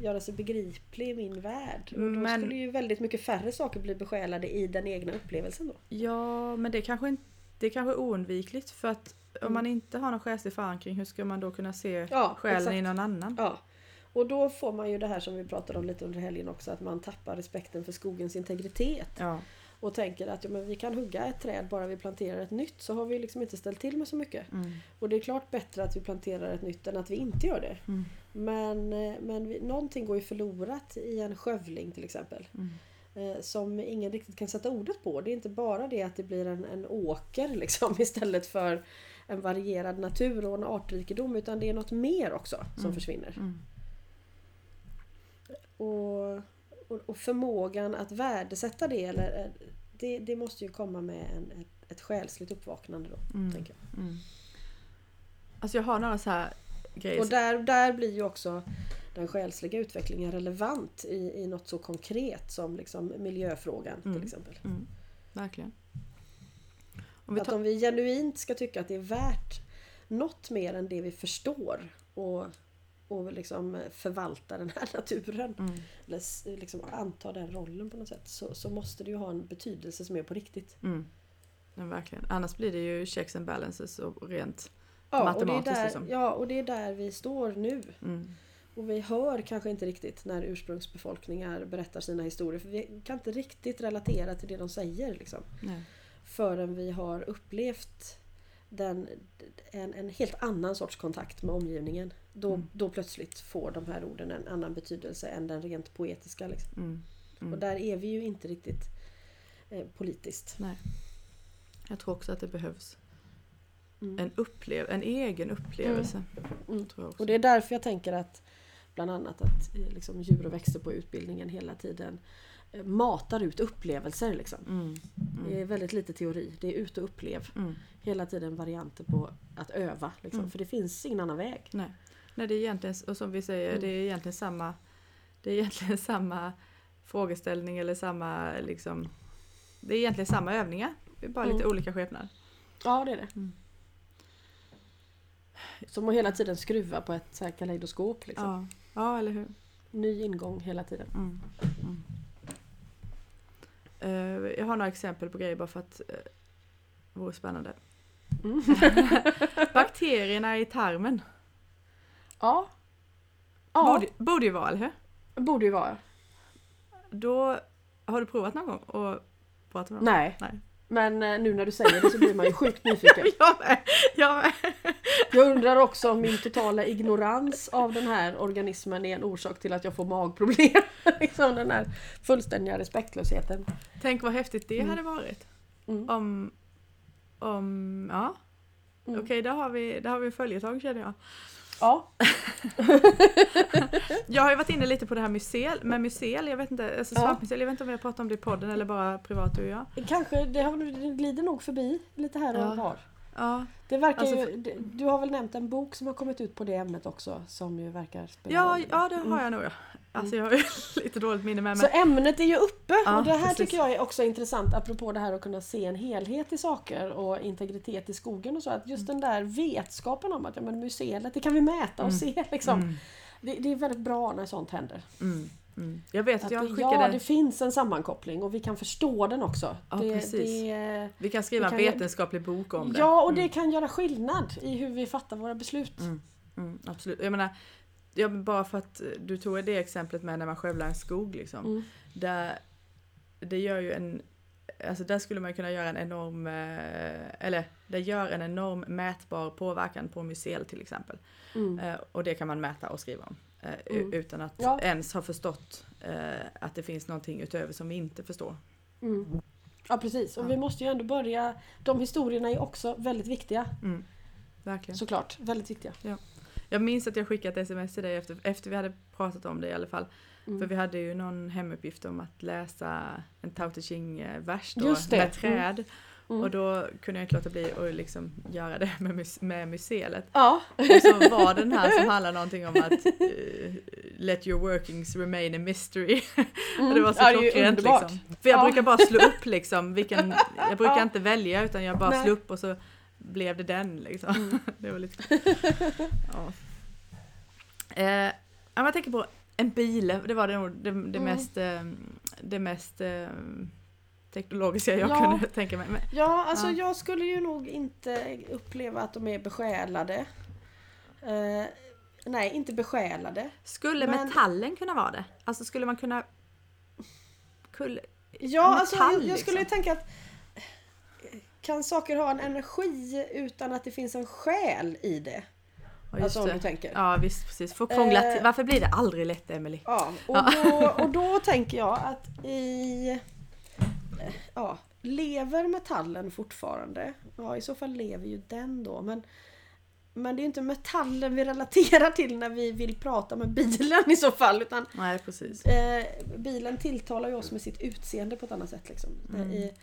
göra sig begriplig i min värld. Och då Men- skulle ju väldigt mycket färre saker bli besjälade i den egna upplevelsen då. Ja, men det är kanske, inte, det är kanske oundvikligt för att om Mm. man inte har någon själslig förankring, hur ska man då kunna se Ja, själen exakt. i någon annan? Ja. Och då får man ju det här som vi pratade om lite under helgen också, att man tappar respekten för skogens integritet. Ja. Och tänker att ja, men vi kan hugga ett träd bara vi planterar ett nytt så har vi liksom inte ställt till med så mycket. Mm. Och det är klart bättre att vi planterar ett nytt än att vi inte gör det. Mm. Men, eh, men vi, någonting går ju förlorat i en skövling till exempel. Mm. Eh, som ingen riktigt kan sätta ordet på. Det är inte bara det att det blir en, en åker liksom, *laughs* istället för en varierad natur och en artrikedom utan det är något mer också som Mm. försvinner. Mm. Och, och, och förmågan att värdesätta det, eller, eh, det, det måste ju komma med en, ett, ett själsligt uppvaknande då. Mm. Tänker jag. Mm. Alltså jag har några så här grejer. Och där, där blir ju också den själsliga utvecklingen relevant i, i något så konkret som liksom miljöfrågan Mm. till exempel. Mm. Verkligen. Om vi Att tar, om vi genuint ska tycka att det är värt något mer än det vi förstår och, och liksom förvalta den här *laughs* naturen mm. eller liksom anta den rollen på något sätt så, så måste det ju ha en betydelse som är på riktigt. Mm. Ja, verkligen. Annars blir det ju checks and balances och rent. Ja, och Matematiskt där, liksom. ja, och det är där vi står nu. Mm. Och vi hör kanske inte riktigt när ursprungsbefolkningar berättar sina historier för vi kan inte riktigt relatera till det de säger. Liksom. Nej. Förrän vi har upplevt den, en, en helt annan sorts kontakt med omgivningen. Då, Mm. då plötsligt får de här orden en annan betydelse än den rent poetiska. Liksom. Mm. Mm. Och där är vi ju inte riktigt. eh, politiskt. Nej. Jag tror också att det behövs Mm. en, upplev en egen upplevelse. Mm. Också. Och det är därför jag tänker att bland annat att eh, liksom, djur och växter på utbildningen hela tiden matar ut upplevelser. Liksom. Mm. Det är väldigt lite teori. Det är ut och upplev. Mm. Hela tiden varianter på att öva. Liksom. Mm. För det finns ingen annan väg. Nej. Nej, det är egentligen, och som vi säger, Mm. det är egentligen samma det är egentligen *laughs* samma frågeställning eller samma liksom Det är egentligen samma övningar. Det är bara lite Mm. olika skepnader. Ja, det är det. Mm. Som att hela tiden skruva på ett så här kaleidoskop. Liksom. Ja. ja, eller hur. Ny ingång hela tiden. Eh, jag har några exempel på grejer bara för att uh, det vore spännande. Mm. *laughs* *laughs* Bakterierna i tarmen. Ja. Ja, Borde, borde ju vara, eller hur? borde ju vara. Då, har du provat någon gång att prata med dem? Nej. Nej. Men eh, nu när du säger det så blir man ju sjukt nyfiken. Jag med! Jag med! Jag undrar också om min totala ignorans av den här organismen är en orsak till att jag får magproblem. *laughs* liksom den här fullständiga respektlösheten. Tänk vad häftigt det Mm. hade varit. Mm. Om, om, ja. Mm. Okej, där har vi, där har vi en följetong känner jag. Ja. *laughs* Jag har ju varit inne lite på det här mycel, med mycel, jag vet inte, alltså svampmycel, jag vet inte om vi har pratat om det i podden eller bara privat du och jag. Kanske, det, har, det glider nog förbi lite här och Ja. var. Ja, Det verkar Alltså, ju, du har väl nämnt en bok som har kommit ut på det ämnet också som ju verkar spela ja, ja det har jag nog. Alltså jag har ju *laughs* lite dåligt minne med Så mig. ämnet är ju uppe Ja, och det här precis. tycker jag är också intressant apropå det här att kunna se en helhet i saker och integritet i skogen och så. Att just den där vetskapen om att ja, men museet, det kan vi mäta och Mm. se *laughs* liksom. Mm, Det, det är väldigt bra när sånt händer. Mm. Jag vet att Att jag det, skickade, ja, det finns en sammankoppling och vi kan förstå den också. Ja, det, precis. Det, vi kan skriva vi en kan ju- vetenskaplig bok om det. ja, och det Mm. kan göra skillnad i hur vi fattar våra beslut. Mm, mm, absolut. Jag menar, ja, men bara för att du tog det exemplet med när man skövlar en skog liksom. Mm. Där, det gör ju en, alltså där skulle man kunna göra en enorm, eh, eller det gör en enorm mätbar påverkan på mycel till exempel. Mm. Eh, och det kan man mäta och skriva om. Eh, Mm. Utan att Ja. ens ha förstått eh, att det finns någonting utöver som vi inte förstår. Mm. Ja precis, och Ja. vi måste ju ändå börja, de historierna är också väldigt viktiga. Mm. Verkligen. Såklart, väldigt viktiga. Jag minns att jag skickade ett sms till dig efter, efter vi hade pratat om det i alla fall. Mm. För vi hade ju någon hemuppgift om att läsa en Tao Te Ching-vers det. med träd. Mm. Och då kunde jag inte låta bli att liksom göra det med, mus- med museet. Ja, Och så var den här som handlar någonting om att eh, let your workings remain a mystery. och *laughs* det var så Mm. ja, klockrent liksom. För jag Ja. brukar bara slå upp liksom vilken, *laughs* jag brukar Ja. inte välja utan jag bara Nej. slå upp och så blev det den liksom. Mm. *laughs* det var lite ja. Eh, jag tänker på en bil, det var det, det, det Mm. mest, eh, det mest eh, teknologiska jag Ja. kunde tänka mig. Men, ja alltså Ja. jag skulle ju nog inte uppleva att de är besjälade. Eh, nej, inte besjälade. skulle Men- metallen kunna vara det? Alltså skulle man kunna... Kull, Ja, Metall, alltså jag, jag skulle ju liksom. tänka att kan saker ha en energi utan att det finns en själ i det? ja, Alltså om det. du tänker. Ja visst, precis. Få krångla. Eh. Varför blir det aldrig lätt Emily? Ja, och, Ja. Då, och då tänker jag att i... Ja, lever metallen fortfarande? Ja, i så fall lever ju den då. Men, men det är inte metallen vi relaterar till när vi vill prata med bilen i så fall. Utan Nej precis. eh, bilen tilltalar ju oss med sitt utseende på ett annat sätt. Liksom. Mm. I,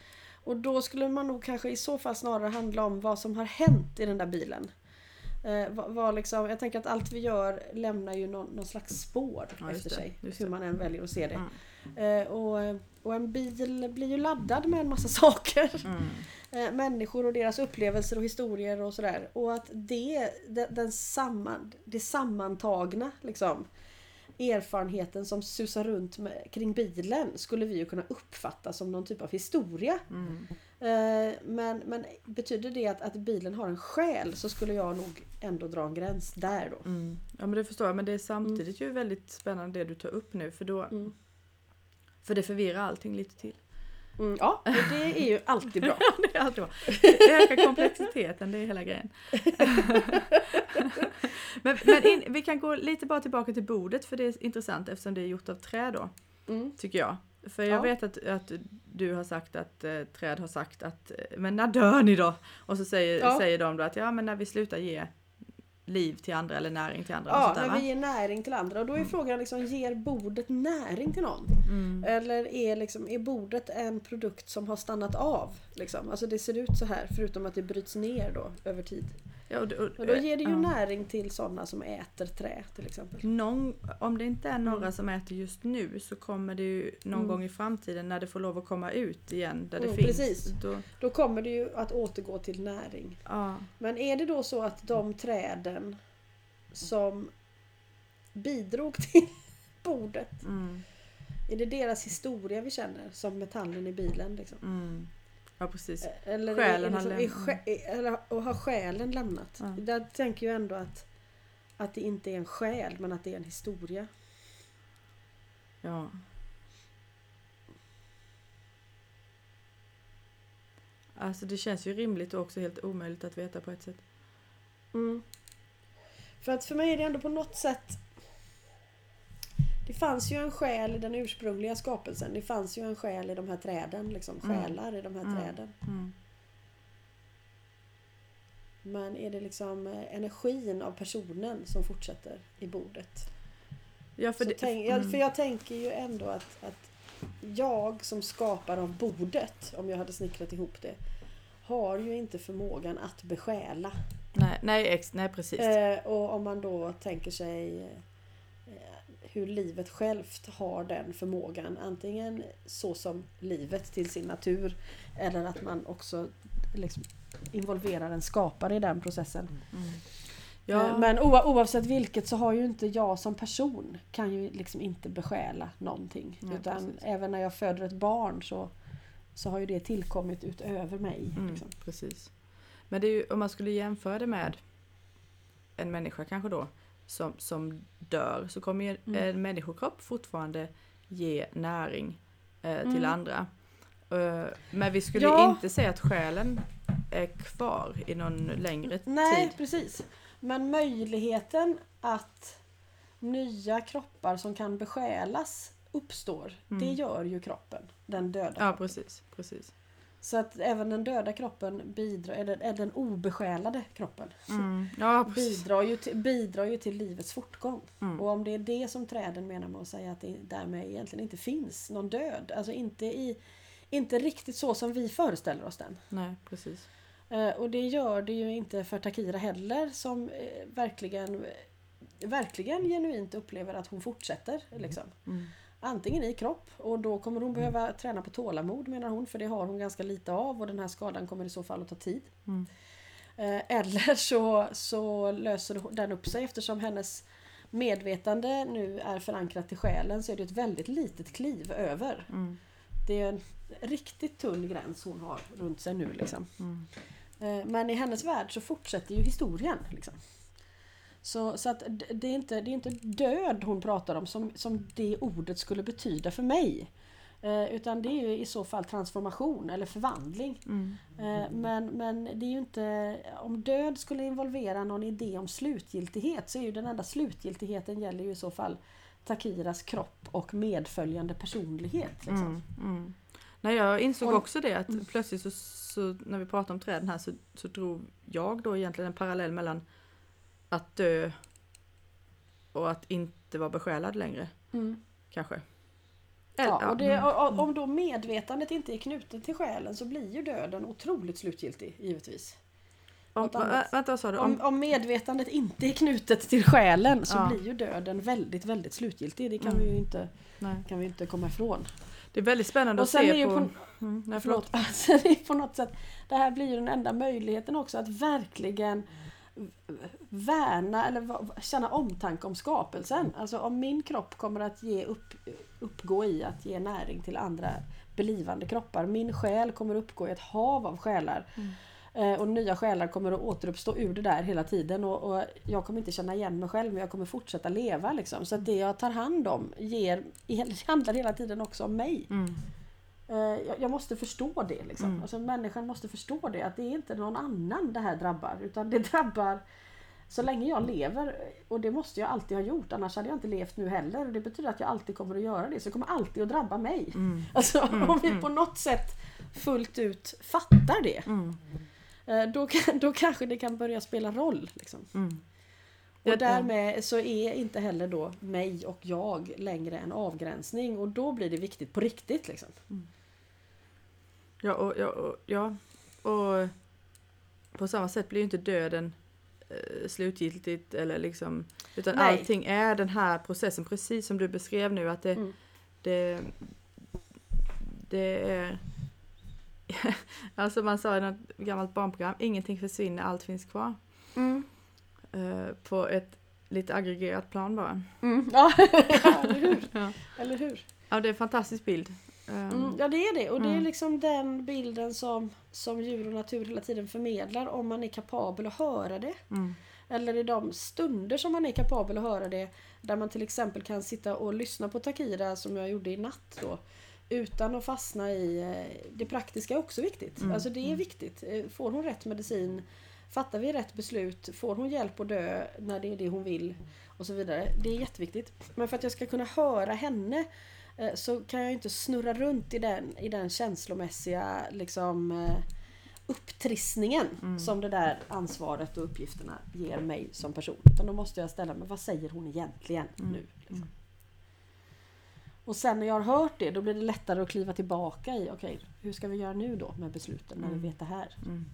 och då skulle man nog kanske i så fall snarare handla om vad som har hänt i den där bilen. Eh, vad, vad liksom, jag tänker att allt vi gör lämnar ju någon, någon slags spår Ja, efter det, sig. Hur man än väljer att se det. Mm. Eh, och, och en bil blir ju laddad med en massa *laughs* saker. Mm. Eh, människor och deras upplevelser och historier och sådär. Och att det, den, den samman, det sammantagna liksom, erfarenheten som susar runt med, kring bilen skulle vi ju kunna uppfatta som någon typ av historia. Mm. Eh, men, men betyder det att, att bilen har en själ så skulle jag nog ändå dra en gräns där då. Mm. Ja men det förstår jag, men det är samtidigt ju väldigt spännande det du tar upp nu för då Mm. För det förvirrar allting lite till. Mm, ja, det är ju alltid bra. *laughs* det är alltid bra. Ökar komplexiteten, det är hela grejen. *laughs* men men in, vi kan gå lite bara tillbaka till bordet för det är intressant eftersom det är gjort av trä då, Mm. tycker jag. För jag Ja. vet att, att du har sagt att eh, träd har sagt att eh, men när dör ni då? Och så säger, Ja. säger de då att ja men när vi slutar ge liv till andra eller näring till andra. Ja, sånt där, när vi ger näring till andra. Och då är frågan liksom, ger bordet näring till någon? Mm. Eller är, liksom, är bordet en produkt som har stannat av? Liksom? Alltså det ser ut så här, förutom att det bryts ner då över tid. Ja, och, och, Och då ger det ju ja. näring till sådana som äter trä till exempel. Någon, om det inte är några Mm. som äter just nu så kommer det ju någon Mm. gång i framtiden när det får lov att komma ut igen där det Mm, finns. precis. Då, Då kommer det ju att återgå till näring. ja, Men är det då så att de träden som bidrog *laughs* till bordet, mm, är det deras historia vi känner som metallen i bilen? Liksom? Ja precis. Eller, Själen har liksom, är, sjä- eller och har själen lämnat? Ja. Där tänker jag ändå att, att det inte är en själ men att det är en historia. Ja. Alltså det känns ju rimligt och också helt omöjligt att veta på ett sätt. Mm. För att för mig är det ändå på något sätt Det fanns ju en själ i den ursprungliga skapelsen. Det fanns ju en själ i de här träden. Liksom, Mm. själar i de här Mm. träden. Mm. Men är det liksom eh, energin av personen som fortsätter i bordet? Ja, för det, tänk, jag, mm. för jag tänker ju ändå att, att jag som skapare av bordet, om jag hade snickrat ihop det, har ju inte förmågan att besjäla. nej, nej, ex, nej, precis. Eh, och om man då tänker sig eh, hur livet självt har den förmågan. Antingen så som livet till sin natur eller att man också liksom involverar en skapare i den processen. Mm. Eh, Ja, Men oa- oavsett vilket så har ju inte jag som person kan ju liksom inte besjäla någonting. Nej, utan precis. även när jag föder ett barn så, så har ju det tillkommit utöver mig. mm, Liksom. precis. Men det är ju, om man skulle jämföra det med en människa kanske då som, som dör så kommer ju Mm. en människokropp fortfarande ge näring eh, till Mm. andra. Eh, men vi skulle Ja. inte säga att själen är kvar i någon längre Nej, tid. precis. Men möjligheten att nya kroppar som kan besjälas uppstår. Mm. Det gör ju kroppen. Den döda. Ja, precis. precis. Så att även den döda kroppen bidrar, eller den obesjälade kroppen Mm. Ja, bidrar, ju till, bidrar ju till livets fortgång. Mm. Och om det är det som träden menar med att säga att det därmed egentligen inte finns någon död. Alltså inte, i, inte riktigt så som vi föreställer oss den. Nej, precis. Eh, och det gör det ju inte för Takira heller som eh, verkligen verkligen genuint upplever att hon fortsätter. Liksom. Mm. Antingen i kropp och då kommer hon behöva träna på tålamod menar hon för det har hon ganska lite av och den här skadan kommer i så fall att ta tid. Mm. Eh, Eller *laughs* så, så löser den upp sig eftersom hennes medvetande nu är förankrat i själen så är det ett väldigt litet kliv över. Mm. Det är en riktigt tunn gräns hon har runt sig nu. Liksom. Mm. Eh, Men i hennes värld så fortsätter ju historien. Liksom. Så, så att det, är inte, det är inte död hon pratar om som, som det ordet skulle betyda för mig. Eh, utan det är ju i så fall transformation eller förvandling. Mm. Eh, men, men det är ju inte... Om död skulle involvera någon idé om slutgiltighet så är ju den enda slutgiltigheten gäller ju i så fall Takiras kropp och medföljande personlighet. Liksom. Mm. Mm. Nej, jag insåg Och- också det att plötsligt så, så när vi pratade om träden här så, så drog jag då egentligen en parallell mellan att dö och att inte vara besjälad längre. Mm. Kanske. Ja, och det, mm. och, och, om då medvetandet inte är knutet till själen så blir ju döden otroligt slutgiltig givetvis. om, vänta, vad sa du? Om, Om, om medvetandet inte är knutet till själen så Ja. blir ju döden väldigt, väldigt slutgiltig. Det kan Mm. vi ju inte, nej. kan vi inte komma ifrån. Det är väldigt spännande Och att är se på... på, Mm, nej, förlåt. förlåt. *laughs* Sen är på något sätt, det här blir ju den enda möjligheten också att verkligen värna eller känna omtanke om skapelsen. Alltså om min kropp kommer att ge upp, uppgå i att ge näring till andra belivande kroppar. Min själ kommer uppgå i ett hav av själar. Mm. Eh, Och nya själar kommer att återuppstå ur det där hela tiden. Och, och jag kommer inte känna igen mig själv men jag kommer fortsätta leva. Liksom. Så att det jag tar hand om ger, *laughs* handlar hela tiden också om mig. Mm. Eh, jag, jag måste förstå det. Liksom. Mm. Alltså, människan måste förstå det. Att det är inte någon annan det här drabbar. Utan det *laughs* drabbar så länge jag lever, och det måste jag alltid ha gjort, annars hade jag inte levt nu heller. Och det betyder att jag alltid kommer att göra det, så det kommer alltid att drabba mig. Mm. *laughs* Alltså om vi på något sätt fullt ut fattar det. Mm. eh, Då, då kanske det kan börja spela roll. Liksom. Mm. Och därmed så är inte heller då mig och jag längre en avgränsning och då blir det viktigt på riktigt. Liksom. Ja, och, ja, och, ja, och på samma sätt blir ju inte döden eh, slutgiltigt eller liksom utan Nej. allting är den här processen precis som du beskrev nu att det, Mm. det, det är *laughs* alltså man sa i något gammalt barnprogram ingenting försvinner, allt finns kvar. Eh, på ett lite aggregerat plan bara. Mm. Ja, *laughs* eller hur? *laughs* Ja. Eller hur? Ja, det är en fantastisk bild. Um, Mm, ja det är det och det är Mm. liksom den bilden som, som djur och natur hela tiden förmedlar om man är kapabel att höra det. mm, Eller i de stunder som man är kapabel att höra det där man till exempel kan sitta och lyssna på Takira som jag gjorde i natt då. Utan att fastna i... eh, Det praktiska är också viktigt. Mm, Alltså det är mm. viktigt. Eh, Får hon rätt medicin? Fattar vi rätt beslut? Får hon hjälp att dö när det är det hon vill? Och så vidare. Det är jätteviktigt. Men för att jag ska kunna höra henne så kan jag inte snurra runt i den, i den känslomässiga liksom, eh, upptrissningen Mm. som det där ansvaret och uppgifterna ger mig som person. Utan då måste jag ställa mig, vad säger hon egentligen Mm. nu? Liksom. Mm. Och sen när jag har hört det, då blir det lättare att kliva tillbaka i, okej, hur ska vi göra nu då med besluten när Mm. vi vet det här? Mm.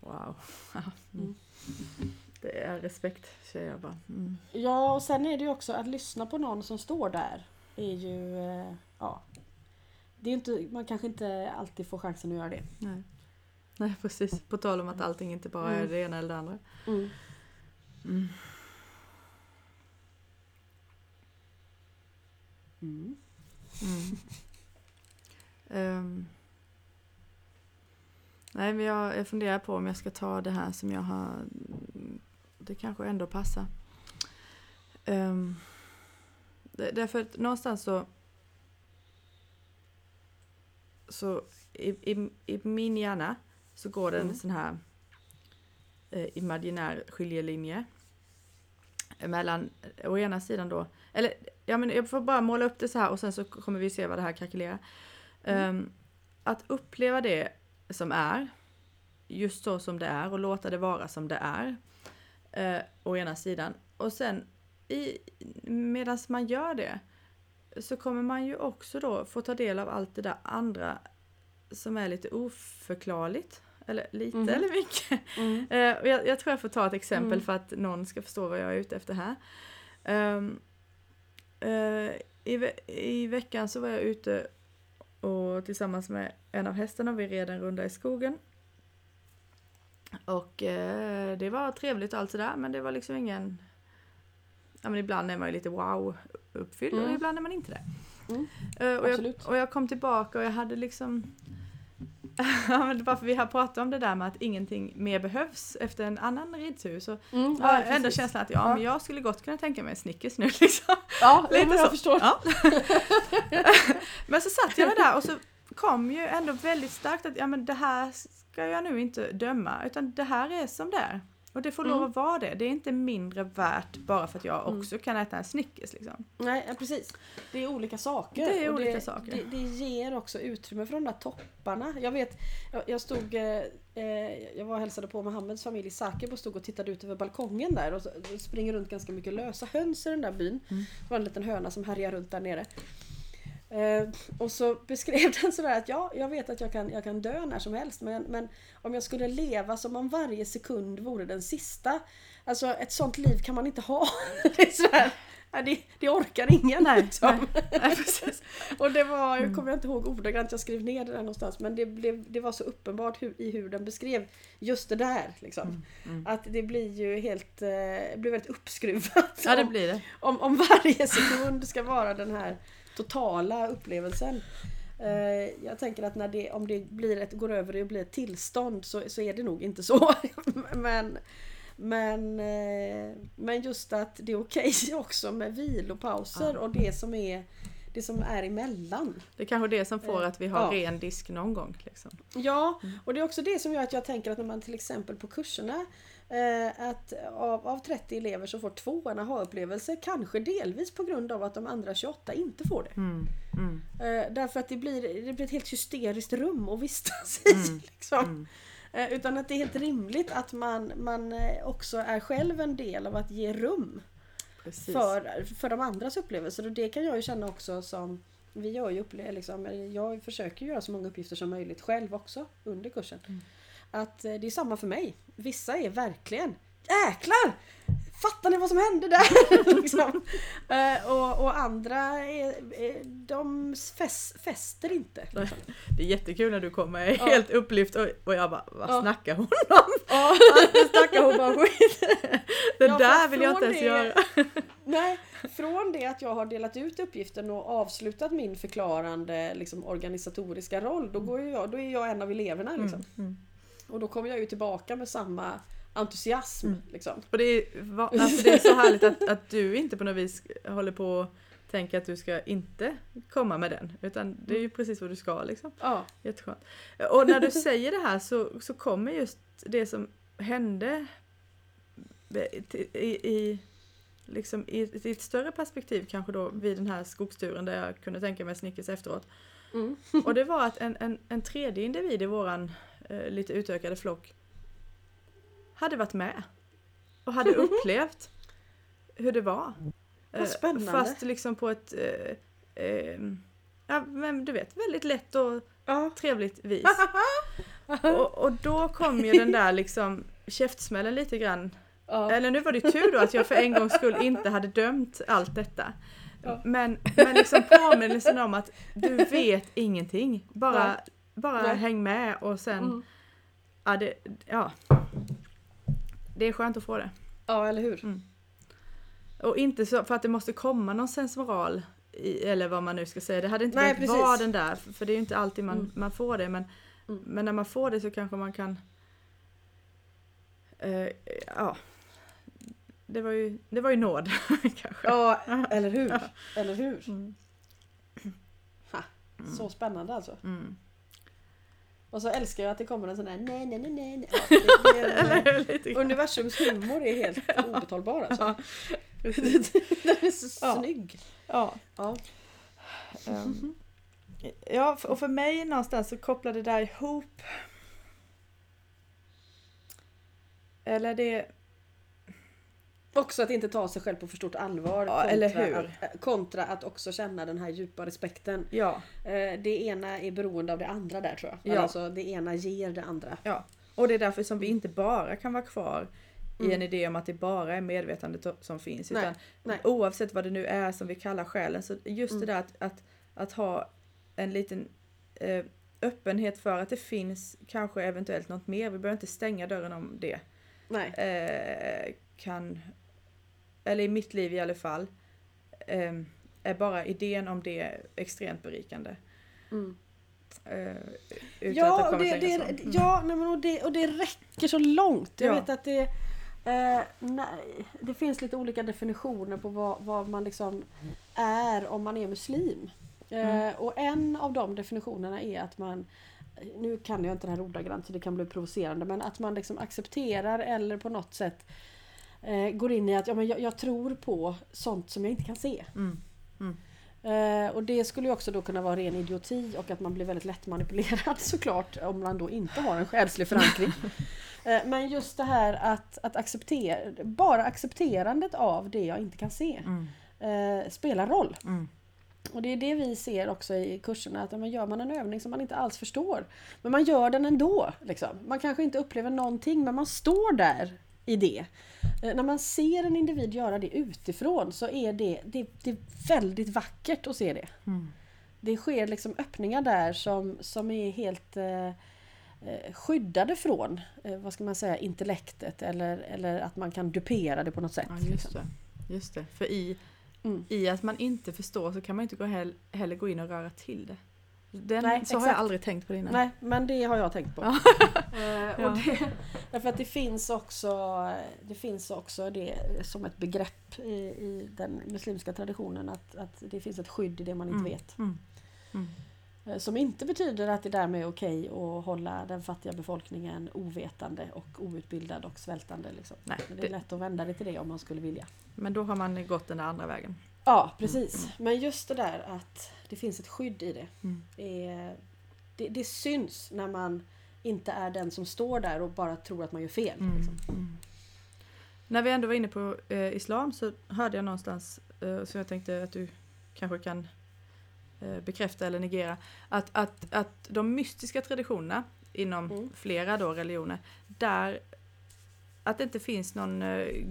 Wow. *laughs* Det är respekt säger jag bara. Mm. Ja, och sen är det ju också att lyssna på någon som står där. är ju, eh, ja. Det är inte, man kanske inte alltid får chansen att göra det. Nej. Nej precis, på tal om att allting inte bara är Mm. det ena eller det andra. Mm. Mm. Ehm. nej men jag, jag funderar på om jag ska ta det här som jag har Det kanske ändå passar. Um, därför att någonstans så Så i, i, i min hjärna så går det en Mm. sån här eh, imaginär skiljelinje mellan å ena sidan då, eller ja men jag får bara måla upp det så här och sen så kommer vi se vad det här krackelerar. Mm. Ehm, att uppleva det som är, just så som det är och låta det vara som det är. Eh, å ena sidan. Och sen medan man gör det så kommer man ju också då få ta del av allt det där andra som är lite oförklarligt. Eller lite Mhm. eller mycket. Mm. *laughs* Eh, och jag, jag tror jag får ta ett exempel Mm. för att någon ska förstå vad jag är ute efter här. Ehm, eh, i, ve- I veckan så var jag ute och tillsammans med en av hästarna vi red en runda i skogen. Och eh, det var trevligt och allt sådär men det var liksom ingen... Ja men ibland är man ju lite wow uppfylld och Mm. ibland är man inte det. Mm. Eh, och, jag, och jag kom tillbaka och jag hade liksom *laughs* Ja men bara för vi har pratat om det där med att ingenting mer behövs efter en annan ridtur så Mm. jag ändå känslan att ja, Ja. men jag skulle gott kunna tänka mig en Snickers nu *laughs* liksom. *laughs* Ja, Lite jag så. förstår. Ja. men så satt jag där och så kom ju ändå väldigt starkt att ja men det här ska jag nu inte döma utan det här är som det är. Och det får lov Mm. att vara det. Det är inte mindre värt bara för att jag Mm. också kan äta en Snickers liksom. Nej, precis. Det är olika saker. Det är olika det, saker. Det, det ger också utrymme för de där topparna. Jag vet, jag, jag stod, eh, eh, jag var och hälsade på Mohammeds familj i Zagreb och stod och tittade ut över balkongen där och springer runt ganska mycket lösa höns i den där byn. Mm. Det var en liten höna som härjar runt där nere. Eh, och så beskrev *laughs* den sådär att ja, jag vet att jag kan, jag kan dö när som helst men, men om jag skulle leva som om varje sekund vore den sista. Alltså ett sånt liv kan man inte ha. *laughs* det, är sådär, det, det orkar ingen. Nej, liksom. *laughs* nej, nej precis. Och det var, Mm. jag kommer inte ihåg ordagrant, jag skrev ner det där någonstans men det, blev, det var så uppenbart hur, i hur den beskrev just det där. Liksom. Mm. Att det blir ju helt, eh, blir väldigt uppskruvat. Ja det om- blir det. om, om varje sekund ska vara den här totala upplevelsen. Eh, jag tänker att när det, om det blir ett, går över i att bli ett tillstånd så, så är det nog inte så. *laughs* men, men, eh, men just att det är okej *laughs* också med vilopauser Ja. och det som är det som är emellan. Det är kanske det som får Eh, att vi har ja. ren disk någon gång. Liksom. Ja, Mm. och det är också det som gör att jag tänker att när man till exempel på kurserna att av, av 30 elever så får två en aha-upplevelse. Kanske delvis på grund av att de andra 28 inte får det. Mm. Mm. Eh, därför att det blir, det blir ett helt hysteriskt rum att vistas i. Mm. *laughs* Liksom. Mm. Eh, utan att det är helt rimligt att man, man eh, också är själv en del av att ge rum Precis. för, för de andras upplevelser. Och det kan jag ju känna också som vi gör ju liksom, jag försöker göra så många uppgifter som möjligt själv också under kursen. Mm. Att eh, det är samma för mig. Vissa är verkligen Jäklar! Fattar ni vad som hände där? *laughs* liksom. Eh, och, och andra är, är, de fäs, fäster inte. Liksom. Det är jättekul när du kommer Ja. helt upplyft och, och jag bara, vad Ja. snackar hon om? Ja. *laughs* snackar hon bara skit? Det Ja, där vill jag inte ens det- göra. *laughs* Nej, från det att jag har delat ut uppgiften och avslutat min förklarande liksom, organisatoriska roll, då, går ju jag, då är jag en av eleverna. Liksom. Mm. Och då kommer jag ju tillbaka med samma entusiasm. Mm. Liksom. Och det är, va, *laughs* alltså det är så härligt att, att du inte på något vis håller på och tänker att du ska inte komma med den. Utan det är ju precis vad du ska liksom. Ja. Jätteskönt. Och när du *laughs* säger det här så, så kommer just det som hände i, i, liksom i ett större perspektiv kanske då vid den här skogsturen där jag kunde tänka mig Snickers efteråt. Mm. Och det *laughs* var att en, en, en tredje individ i våran eh, lite utökade flock hade varit med. Och hade *laughs* upplevt hur det var. Vad Eh, spännande. Fast liksom på ett, eh, eh, ja men du vet, väldigt lätt och Ja. trevligt vis. *laughs* Och, och då kom ju den där liksom käftsmällen lite grann. Ja. Eller nu var det tur då att jag för en gångs skull inte hade dömt allt detta. Ja. Men, men liksom påminnelsen om att du vet ingenting. Bara, Nej. Bara Nej. häng med och sen, Mm. ja, det, ja. Det är skönt att få det. ja, eller hur? Mm. Och inte så för att det måste komma någon sensmoral i, eller vad man nu ska säga. Det hade inte Nej, behövt vara den där, för det är ju inte alltid man, Mm. man får det. Men, Mm. men när man får det så kanske man kan... Eh, ja. Det var ju, det var ju nåd *laughs* kanske. Ja, eller hur? Eller hur? Mm. Ha. Så spännande alltså. Och så älskar jag att det kommer en sån där nej, nej, nej, nej. *laughs* Ja, det, det universums humor är helt *laughs* obetalbar alltså. Ja, *laughs* Den är så Ja. snygg. ja. Ja. Ehm, ja, och för mig någonstans så kopplar det där ihop. Eller det... Också att inte ta sig själv på för stort allvar. Ja, eller hur? Att, äh, kontra att också känna den här djupa respekten. Ja. Eh, Det ena är beroende av det andra där tror jag. Ja. Alltså det ena ger det andra. Ja, och det är därför som vi inte bara kan vara kvar i Mm. en idé om att det bara är medvetandet som finns. Nej, Utan nej. oavsett vad det nu är som vi kallar själen, så just Mm. det där att, att, att ha en liten eh, öppenhet för att det finns kanske eventuellt något mer. Vi behöver inte stänga dörren om det. Nej. Eh, kan, eller i mitt liv i alla fall, eh, är bara idén om det extremt berikande. Mm. Eh, att Ja, och det, det. Mm. ja nej, men och, det, och det räcker så långt. Jag Ja. vet att det, eh, nej, det finns lite olika definitioner på vad, vad man liksom är om man är muslim. Eh, Mm. och en av de definitionerna är att man nu kan jag inte det här ordagrant så det kan bli provocerande men att man liksom accepterar eller på något sätt eh, går in i att ja, men jag, jag tror på sånt som jag inte kan se. Mm. Eh, och det skulle ju också då kunna vara ren idioti och att man blir väldigt lätt manipulerad *laughs* såklart om man då inte har en själslig förankring. *laughs* eh, men just det här att, att acceptera, bara accepterandet av det jag inte kan se Mm. eh, spelar roll. Mm. Och det är det vi ser också i kurserna, att men gör man en övning som man inte alls förstår, men man gör den ändå. Liksom. Man kanske inte upplever någonting, men man står där i det. Eh, När man ser en individ göra det utifrån så är det, det, det är väldigt vackert att se det. Mm. Det sker liksom öppningar där som, som är helt eh, eh, skyddade från, eh, vad ska man säga, intellektet eller, eller att man kan dupera det på något sätt. Ja, just liksom. det. Just det. För i, Mm. i att man inte förstår så kan man inte gå heller, heller gå in och röra till det. Den, Nej, så har exakt. jag aldrig tängt på det innan. Nej, men det har jag tänkt på. Ja. *laughs* Ja. och det, därför att det finns också det finns också det som ett begrepp i, i den muslimska traditionen att, att det finns ett skydd i det man inte Mm. vet. Mm. Mm. Eh, Som inte betyder att det därmed är okej att hålla den fattiga befolkningen ovetande och outbildad och svältande. Liksom. Nej, Men det är det, lätt att vända det till det om man skulle vilja. men då har man gått den andra vägen. Ja, precis. Men just det där att det finns ett skydd i det. Mm. Är, det, det syns när man inte är den som står där och bara tror att man gör fel. Mm. Liksom. Mm. När vi ändå var inne på eh, islam så hörde jag någonstans, eh, så jag tänkte att du kanske kan eh, bekräfta eller negera, att, att, att de mystiska traditionerna inom Mm. flera då religioner, där att det inte finns någon eh,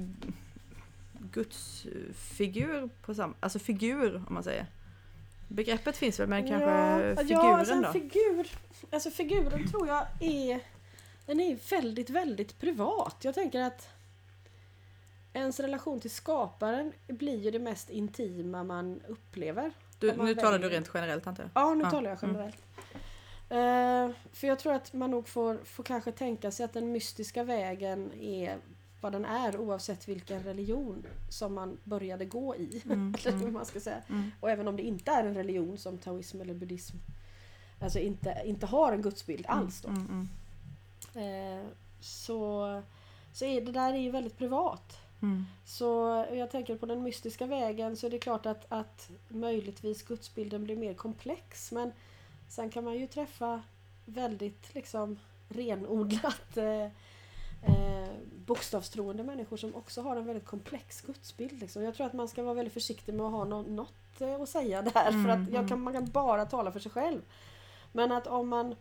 gudsfigur på samma, alltså figur om man säger. Begreppet finns väl men kanske ja, figuren ja, alltså en då? Figur, alltså figuren tror jag är den är väldigt, väldigt privat. Jag tänker att ens relation till skaparen blir ju det mest intima man upplever. Du, man nu talar du rent generellt antar jag? Ja, nu Ja, talar jag mm. generellt. Eh, för jag tror att man nog får, får kanske tänka sig att den mystiska vägen är vad den är oavsett vilken religion som man började gå i. Mm, *laughs* Eller hur mm, man ska säga. mm, Och även om det inte är en religion som taoism eller buddhism Alltså inte, inte har en gudsbild alls då. Mm, mm, Eh, så, så är det där är ju väldigt privat. mm. Så jag tänker på den mystiska vägen så är det klart att, att möjligtvis gudsbilden blir mer komplex men sen kan man ju träffa väldigt liksom renodlat eh, eh, bokstavstroende människor som också har en väldigt komplex gudsbild. Liksom. Jag tror att man ska vara väldigt försiktig med att ha nå- något eh, att säga där för Mm, att jag kan, man kan bara tala för sig själv. Men att om man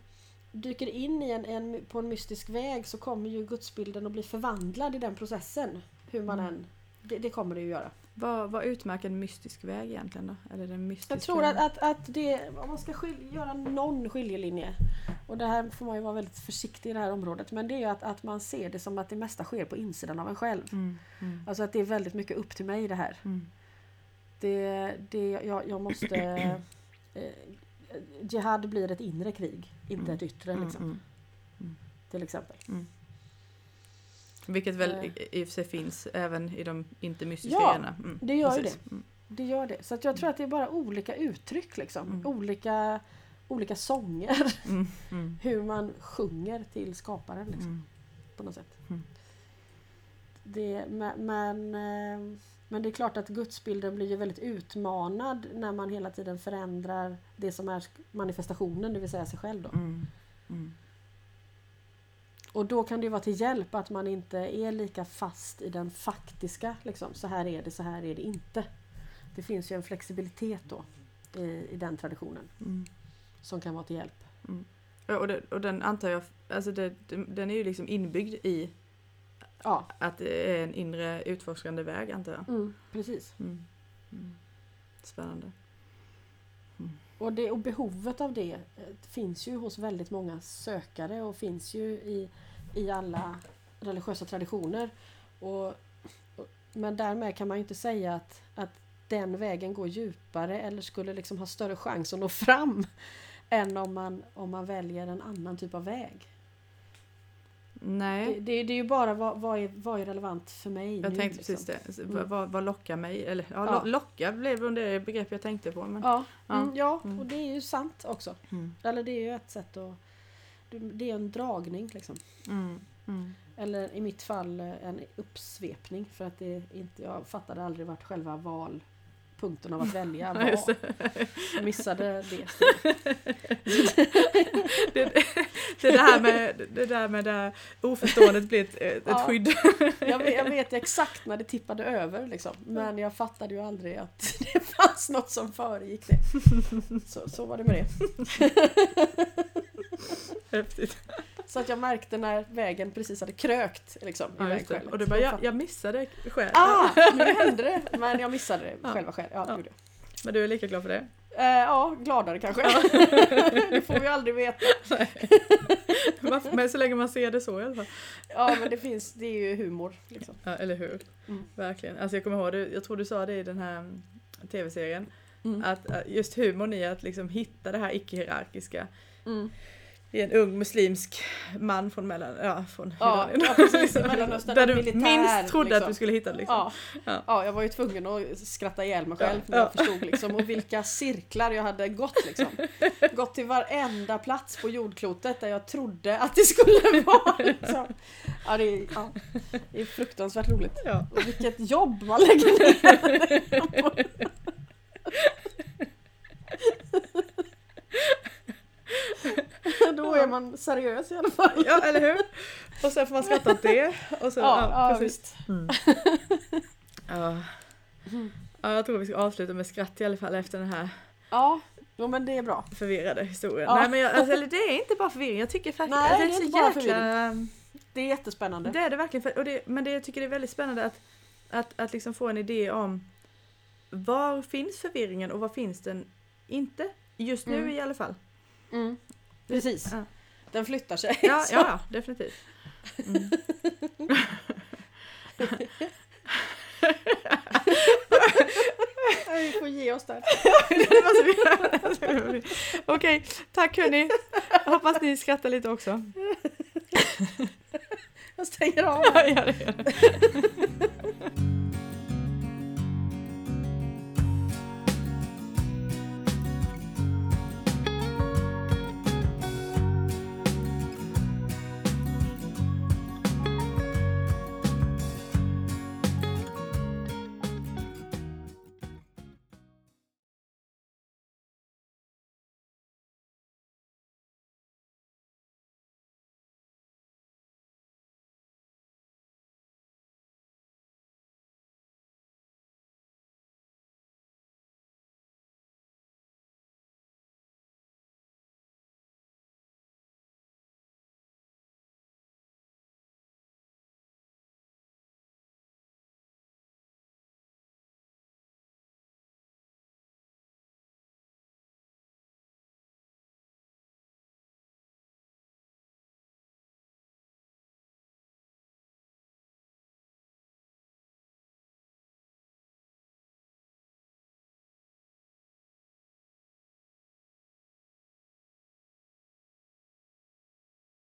dyker in i en, en, på en mystisk väg så kommer ju gudsbilden att bli förvandlad i den processen. Hur man Mm. än... Det, det kommer det ju göra. Vad, vad utmärker en mystisk väg egentligen då? Eller den mystiska... Jag tror att, att, att det, om man ska skilj, göra någon skiljelinje och det här får man ju vara väldigt försiktig i det här området men det är ju att, att man ser det som att det mesta sker på insidan av en själv. Mm, mm, Alltså att det är väldigt mycket upp till mig det här. mm, Det, det, jag, jag måste... *clears throat* Eh, jihad blir ett inre krig, inte Mm. ett yttre mm, liksom, mm. till exempel. Vilket väl Eh. i, och för sig finns även i de inte mystiska Ja, grejerna. Mm, det gör precis. Mm. Det gör det. Så att jag tror att det är bara olika uttryck liksom. Mm. Olika, olika sånger. Mm, mm, *laughs* Hur man sjunger till skaparen liksom, mm, på något sätt. Mm. Det, men, men, eh, men det är klart att gudsbilden blir ju väldigt utmanad när man hela tiden förändrar det som är manifestationen, det vill säga sig själv. Då. Mm, mm. Och då kan det vara till hjälp att man inte är lika fast i den faktiska, liksom, så här är det, så här är det inte. Det finns ju en flexibilitet då i, i den traditionen Mm. som kan vara till hjälp. Och, det, och den antar jag, alltså det, den är ju liksom inbyggd i Ja, att det är en inre utforskande väg antar jag. mm, precis. Mm. Mm. Spännande. Och, det, och behovet av det eh, finns ju hos väldigt många sökare och finns ju i, i alla religiösa traditioner. Och, och, men därmed kan man ju inte säga att, att den vägen går djupare eller skulle liksom ha större chans att nå fram *laughs* än om man, om man väljer en annan typ av väg. Nej, Det, det, det är ju bara vad, vad, är, vad är relevant för mig jag nu. tänkte liksom. precis det. Mm. Vad, vad, lockar mig? Eller ja, Ja. lo- locka blev det begrepp jag tänkte på. Men, Ja, Ja. mm, ja Mm. och det är ju sant också. mm, Eller det är ju ett sätt att... Det är en dragning liksom. mm, mm. Eller i mitt fall eh, en uppsvepning för att det inte, jag fattade aldrig vart själva valpunkten av att välja *laughs* var. Jag missade *laughs* det. det, det, är det, här med, det där med det här oförståendet blir ett, ett Ja. skydd. Jag vet, jag vet exakt när det tippade över liksom. Men jag fattade ju aldrig att *laughs* det fanns något som föregick det. Så, så var det med det. *laughs* Häftigt. Så att jag märkte när vägen precis hade krökt liksom, i Ja, det. vägskälet. Och du bara, jag, jag missade själv. Ah! Nu hände det! Men jag missade det *laughs* Ja. själva själv. Ja, Ja. gjorde. Men du är lika glad för det? Eh, ja, gladare kanske. *laughs* det får vi aldrig veta. Men så länge man ser det så i alla fall. Ja, men det finns, det är ju humor. Liksom. Ja, eller hur? Mm. Verkligen. Alltså jag kommer ihåg, det, jag tror du sa det i den här mm, tv-serien. Mm. Att att just humorn i att liksom hitta det här icke-hierarkiska Mm. I en ung muslimsk man från mellan, ja från Ja, Iran. ja, precis, Mellanöstern, Där du militär, minst trodde att liksom. du skulle hitta det liksom. Ja. Ja. Ja. jag var ju tvungen att skratta ihjäl mig själv när jag Ja. förstod liksom, och vilka cirklar jag hade gått liksom. Gått till varenda plats på jordklotet där jag trodde att det skulle *laughs* vara. Liksom. Ja, det, är, det är fruktansvärt roligt. Och vilket jobb man lägger ner. *laughs* *laughs* *laughs* Då är man seriös i alla fall. ja, eller hur? Och sen får man skratta åt det. Och så, Ja, ja, precis. visst. *laughs* Ja. ja, jag tror vi ska avsluta med skratt i alla fall efter den här Ja, jo, men det är bra. förvirrade historien. Ja. Nej men jag, alltså, eller det är inte bara förvirring, jag tycker faktiskt Nej, det är det är inte bara jäkla... Det är jättespännande. Det är det verkligen, och det, men det, jag tycker det är väldigt spännande att, att, att liksom få en idé om var finns förvirringen och var finns den inte? Just nu Mm. i alla fall. Mm. Precis. Ja. Den flyttar sig. Ja, *laughs* Så- ja, definitivt. Mm. *laughs* Vi får ge oss där. *laughs* Okej, tack hörni. Hoppas ni skrattar lite också. Jag stänger av. Ja, gör det, gör det.